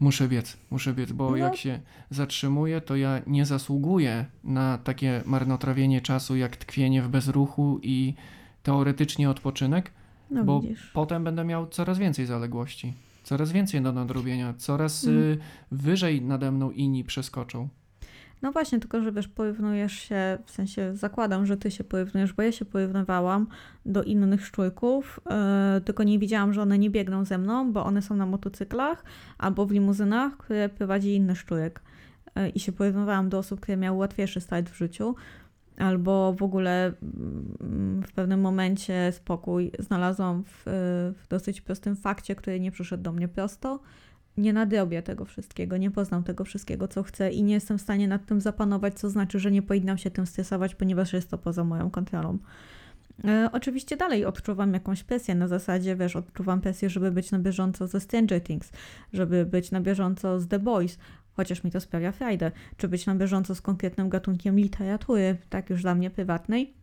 muszę biec, muszę biec, bo No. jak się zatrzymuję, to ja nie zasługuję na takie marnotrawienie czasu jak tkwienie w bezruchu i teoretycznie odpoczynek. No bo widzisz. Potem będę miał coraz więcej zaległości, coraz więcej do nadrobienia, coraz y, wyżej nade mną inni przeskoczą. No właśnie, tylko że wiesz, porównujesz się, w sensie zakładam, że ty się porównujesz, bo ja się porównywałam do innych szczurków, yy, tylko nie widziałam, że one nie biegną ze mną, bo one są na motocyklach albo w limuzynach, które prowadzi inny szczurek. Yy, I się porównywałam do osób, które miały łatwiejszy start w życiu, albo w ogóle mm, w pewnym momencie spokój znalazłam w, w dosyć prostym fakcie, który nie przyszedł do mnie prosto nie nadrobię tego wszystkiego, nie poznam tego wszystkiego, co chcę i nie jestem w stanie nad tym zapanować, co znaczy, że nie powinnam się tym stresować, ponieważ jest to poza moją kontrolą. E, oczywiście dalej odczuwam jakąś presję na zasadzie, wiesz, odczuwam presję, żeby być na bieżąco ze Stranger Things, żeby być na bieżąco z The Boys, chociaż mi to sprawia frajdę, czy być na bieżąco z konkretnym gatunkiem literatury, tak już dla mnie prywatnej,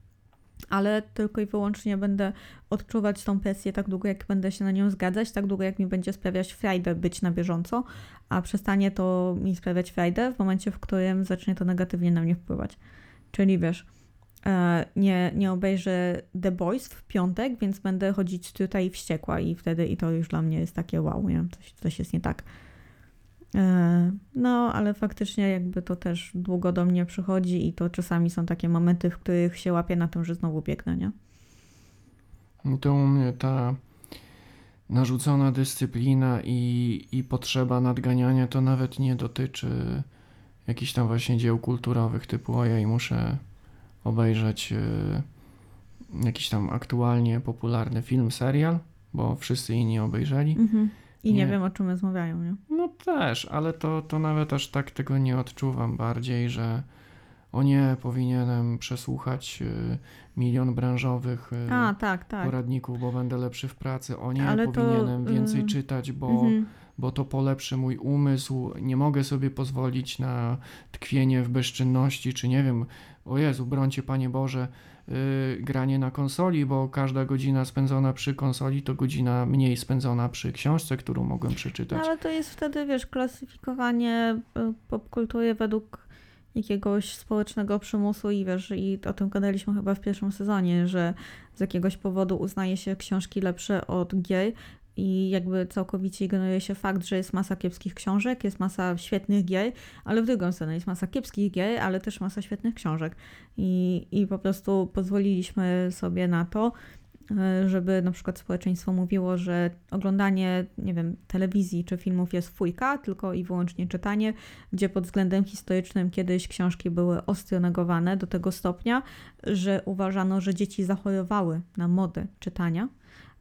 ale tylko i wyłącznie będę odczuwać tą presję tak długo, jak będę się na nią zgadzać, tak długo, jak mi będzie sprawiać frajdę być na bieżąco, a przestanie to mi sprawiać frajdę w momencie, w którym zacznie to negatywnie na mnie wpływać. Czyli wiesz, e, nie, nie obejrzę The Boys w piątek, więc będę chodzić tutaj wściekła i wtedy i to już dla mnie jest takie wow, nie? Coś, coś jest nie tak. E, No, ale faktycznie jakby to też długo do mnie przychodzi i to czasami są takie momenty, w których się łapię na tym, że znowu biegnę, nie? To u mnie ta narzucona dyscyplina i, i potrzeba nadganiania to nawet nie dotyczy jakichś tam właśnie dzieł kulturowych typu ojej, muszę obejrzeć y, jakiś tam aktualnie popularny film, serial, bo wszyscy inni obejrzeli. Mhm. I nie. Nie. wiem, o czym rozmawiają, nie? No też, ale to, to nawet aż tak tego nie odczuwam bardziej, że o nie, powinienem przesłuchać y, milion branżowych y, A, tak, tak. poradników, bo będę lepszy w pracy. O nie, Ale to, powinienem więcej y, czytać, bo, Mhm. bo to polepszy mój umysł. Nie mogę sobie pozwolić na tkwienie w bezczynności, czy nie wiem, o Jezu, brońcie Panie Boże, granie na konsoli, bo każda godzina spędzona przy konsoli to godzina mniej spędzona przy książce, którą mogłem przeczytać. No, ale to jest wtedy, wiesz, klasyfikowanie y, popkultury według jakiegoś społecznego przymusu i wiesz, i o tym gadaliśmy chyba w pierwszym sezonie, że z jakiegoś powodu uznaje się książki lepsze od gier i jakby całkowicie ignoruje się fakt, że jest masa kiepskich książek, jest masa świetnych gier, ale w drugą stronę jest masa kiepskich gier, ale też masa świetnych książek. I, i po prostu pozwoliliśmy sobie na to, e, żeby na przykład społeczeństwo mówiło, że oglądanie, nie wiem, telewizji czy filmów jest fujka, tylko i wyłącznie czytanie, gdzie pod względem historycznym kiedyś książki były ostro negowane do tego stopnia, że uważano, że dzieci zachorowały na modę czytania.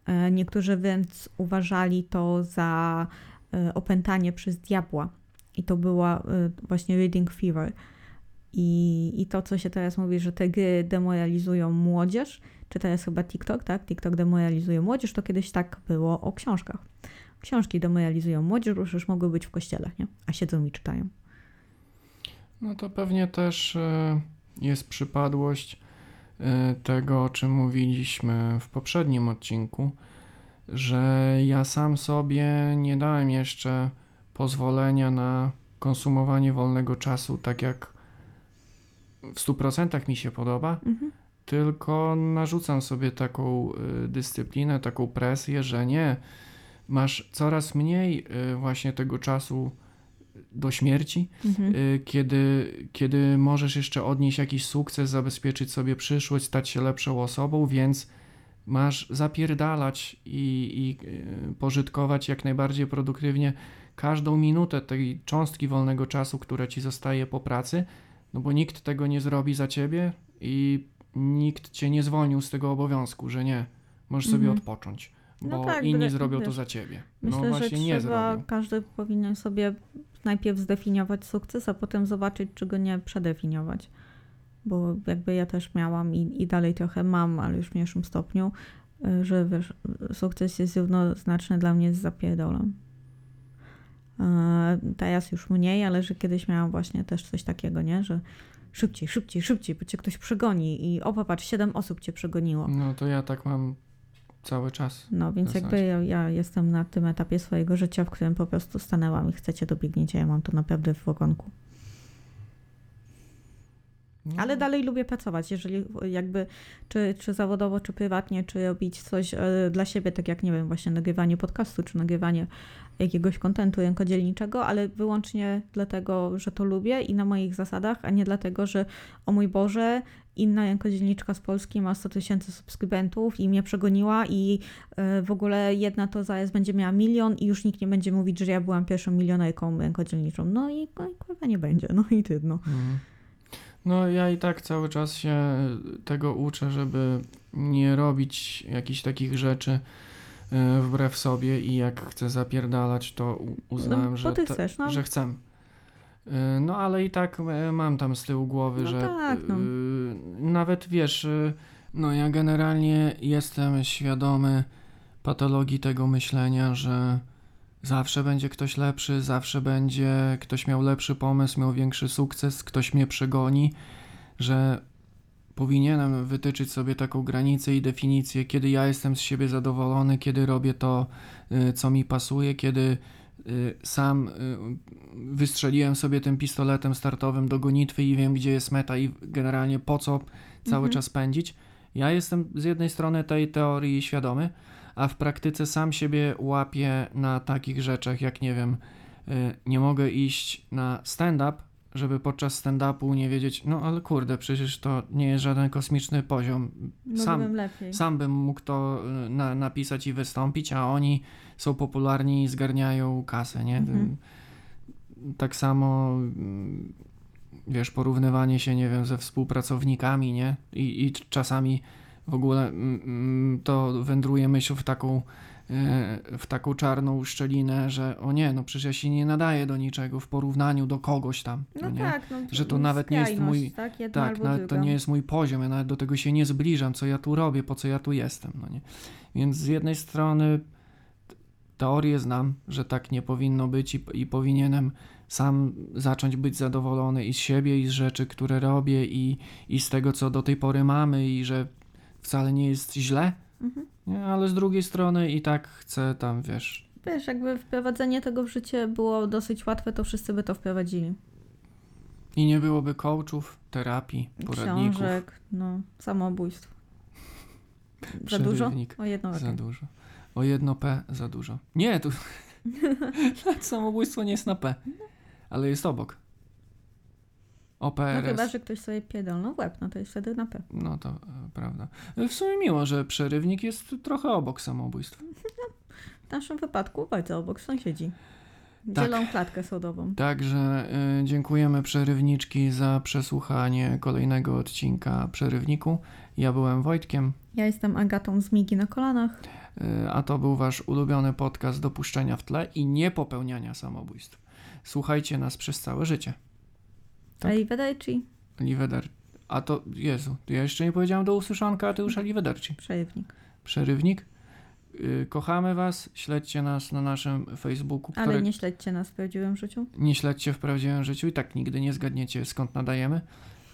E, Niektórzy więc uważali to za e, opętanie przez diabła. I to była e, właśnie reading fever. I, I to, co się teraz mówi, że te gry demoralizują młodzież, czy teraz chyba TikTok, tak? TikTok demoralizuje młodzież, to kiedyś tak było o książkach. Książki demoralizują młodzież, bo już mogły być w kościele, nie? A siedzą i czytają. No to pewnie też jest przypadłość tego, o czym mówiliśmy w poprzednim odcinku, że ja sam sobie nie dałem jeszcze pozwolenia na konsumowanie wolnego czasu tak jak w 100% mi się podoba, Mhm. tylko narzucam sobie taką y, dyscyplinę, taką presję, że nie, masz coraz mniej y, właśnie tego czasu do śmierci, Mhm. y, kiedy, kiedy możesz jeszcze odnieść jakiś sukces, zabezpieczyć sobie przyszłość, stać się lepszą osobą, więc masz zapierdalać i, i y, pożytkować jak najbardziej produktywnie każdą minutę tej cząstki wolnego czasu, która ci zostaje po pracy, no bo nikt tego nie zrobi za ciebie i nikt cię nie zwolnił z tego obowiązku, że nie, możesz sobie Mhm. odpocząć, No bo tak, inni zrobią to wiesz, za ciebie. Myślę, no że właśnie nie trzeba, zrobią. każdy powinien sobie najpierw zdefiniować sukces, a potem zobaczyć, czy go nie przedefiniować. Bo jakby ja też miałam i, i dalej trochę mam, ale już w mniejszym stopniu, y, że wiesz, sukces jest równoznaczny dla mnie z zapierdolem. Teraz już mniej, ale że kiedyś miałam właśnie też coś takiego, nie? Że szybciej, szybciej, szybciej, bo cię ktoś przegoni i o popatrz, siedem osób cię przegoniło. No to ja tak mam cały czas. No więc jakby ja, ja jestem na tym etapie swojego życia, w którym po prostu stanęłam i chcecie dobiegniecie, ja mam to naprawdę w ogonku. No, Ale dalej lubię pracować, jeżeli jakby czy, czy zawodowo, czy prywatnie, czy robić coś e, dla siebie, tak jak nie wiem, właśnie nagrywanie podcastu, czy nagrywanie jakiegoś kontentu rękodzielniczego, ale wyłącznie dlatego, że to lubię i na moich zasadach, a nie dlatego, że o mój Boże, inna rękodzielniczka z Polski ma 100 tysięcy subskrybentów i mnie przegoniła i e, w ogóle jedna to zaraz będzie miała milion i już nikt nie będzie mówić, że ja byłam pierwszą milionerką rękodzielniczą. No i, no i kurwa nie będzie, no i trudno. Mhm. No ja i tak cały czas się tego uczę, żeby nie robić jakichś takich rzeczy wbrew sobie i jak chcę zapierdalać, to uznałem, no, że, chcesz, no. że chcę. E, No ale i tak e, mam tam z tyłu głowy, No że tak, no. e, nawet wiesz, e, no ja generalnie jestem świadomy patologii tego myślenia, że zawsze będzie ktoś lepszy, zawsze będzie ktoś miał lepszy pomysł, miał większy sukces, ktoś mnie przegoni, że powinienem wytyczyć sobie taką granicę i definicję, kiedy ja jestem z siebie zadowolony, kiedy robię to, y, co mi pasuje, kiedy y, sam y, wystrzeliłem sobie tym pistoletem startowym do gonitwy i wiem, gdzie jest meta i generalnie po co cały Mhm. czas pędzić. Ja jestem z jednej strony tej teorii świadomy, a w praktyce sam siebie łapię na takich rzeczach, jak nie wiem, nie mogę iść na stand-up, żeby podczas stand-upu nie wiedzieć, no ale kurde, przecież to nie jest żaden kosmiczny poziom. Sam, lepiej. sam bym mógł to y, na, napisać i wystąpić, a oni są popularni i zgarniają kasę, nie? Mhm. Tak samo, mm, wiesz, porównywanie się, nie wiem, ze współpracownikami, nie? I, i czasami w ogóle mm, mm, to wędruje myśl w taką, w taką czarną szczelinę, że o nie, no przecież ja się nie nadaję do niczego w porównaniu do kogoś tam, No nie? tak, no, Że to nawet nie jest mój- Tak, Tak, nawet to nie jest mój poziom, ja nawet do tego się nie zbliżam, co ja tu robię, po co ja tu jestem, no nie. Więc z jednej strony teorię znam, że tak nie powinno być i, i powinienem sam zacząć być zadowolony i z siebie, i z rzeczy, które robię, i, i z tego, co do tej pory mamy, i że wcale nie jest źle, Mhm. Nie? ale z drugiej strony i tak chcę tam, wiesz, Wiesz, jakby wprowadzenie tego w życie było dosyć łatwe, to wszyscy by to wprowadzili. i nie byłoby coachów, terapii, poradników, Książek, no, samobójstw. Za dużo? O jedno Za dużo. O jedno P za dużo. Nie, tu samobójstwo nie jest na P, ale jest obok. No OPRS. chyba, że ktoś sobie pierdolnął w łeb, no to jest wtedy na P. No to e, prawda. W sumie miło, że przerywnik jest trochę obok samobójstwa. W naszym wypadku bardzo obok sąsiedzi. Tak. Dzielą klatkę sodową. Także y, dziękujemy przerywniczki za przesłuchanie kolejnego odcinka Przerywniku. Ja byłem Wojtkiem, Ja jestem Agatą z Migi na kolanach. y, a to był wasz ulubiony podcast do puszczenia w tle i nie popełniania samobójstw. Słuchajcie nas przez całe życie. Tak. Arrivederci, Liweder. A to, Jezu, to ja jeszcze nie powiedziałem do usłyszonka, a ty już Arrivederci. przerywnik. Przerywnik. Y, kochamy was, śledźcie nas na naszym Facebooku, Ale które nie śledźcie nas w prawdziwym życiu. nie śledźcie w prawdziwym życiu i tak nigdy nie zgadniecie skąd nadajemy.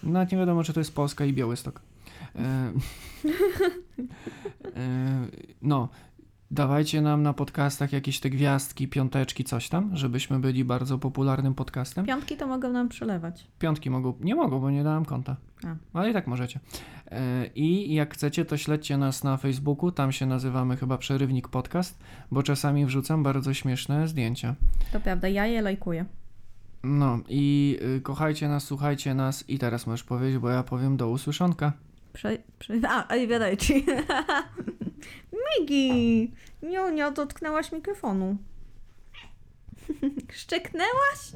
Nawet nie wiadomo, czy to jest Polska i Białystok. E, e, no, dawajcie nam na podcastach jakieś te gwiazdki, piąteczki, coś tam, żebyśmy byli bardzo popularnym podcastem. Piątki to mogą nam przelewać. Piątki mogą, nie mogą, bo nie dałem konta. A. Ale i tak możecie. E, I jak chcecie, to śledźcie nas na Facebooku, tam się nazywamy chyba Przerywnik Podcast, bo czasami wrzucam bardzo śmieszne zdjęcia. To prawda, ja je lajkuję. No i y, kochajcie nas, słuchajcie nas i teraz możesz powiedzieć, bo ja powiem do usłyszonka. Prze, prze, a, arrivederci. Migi! Niunio, dotknęłaś mikrofonu. Szczeknęłaś?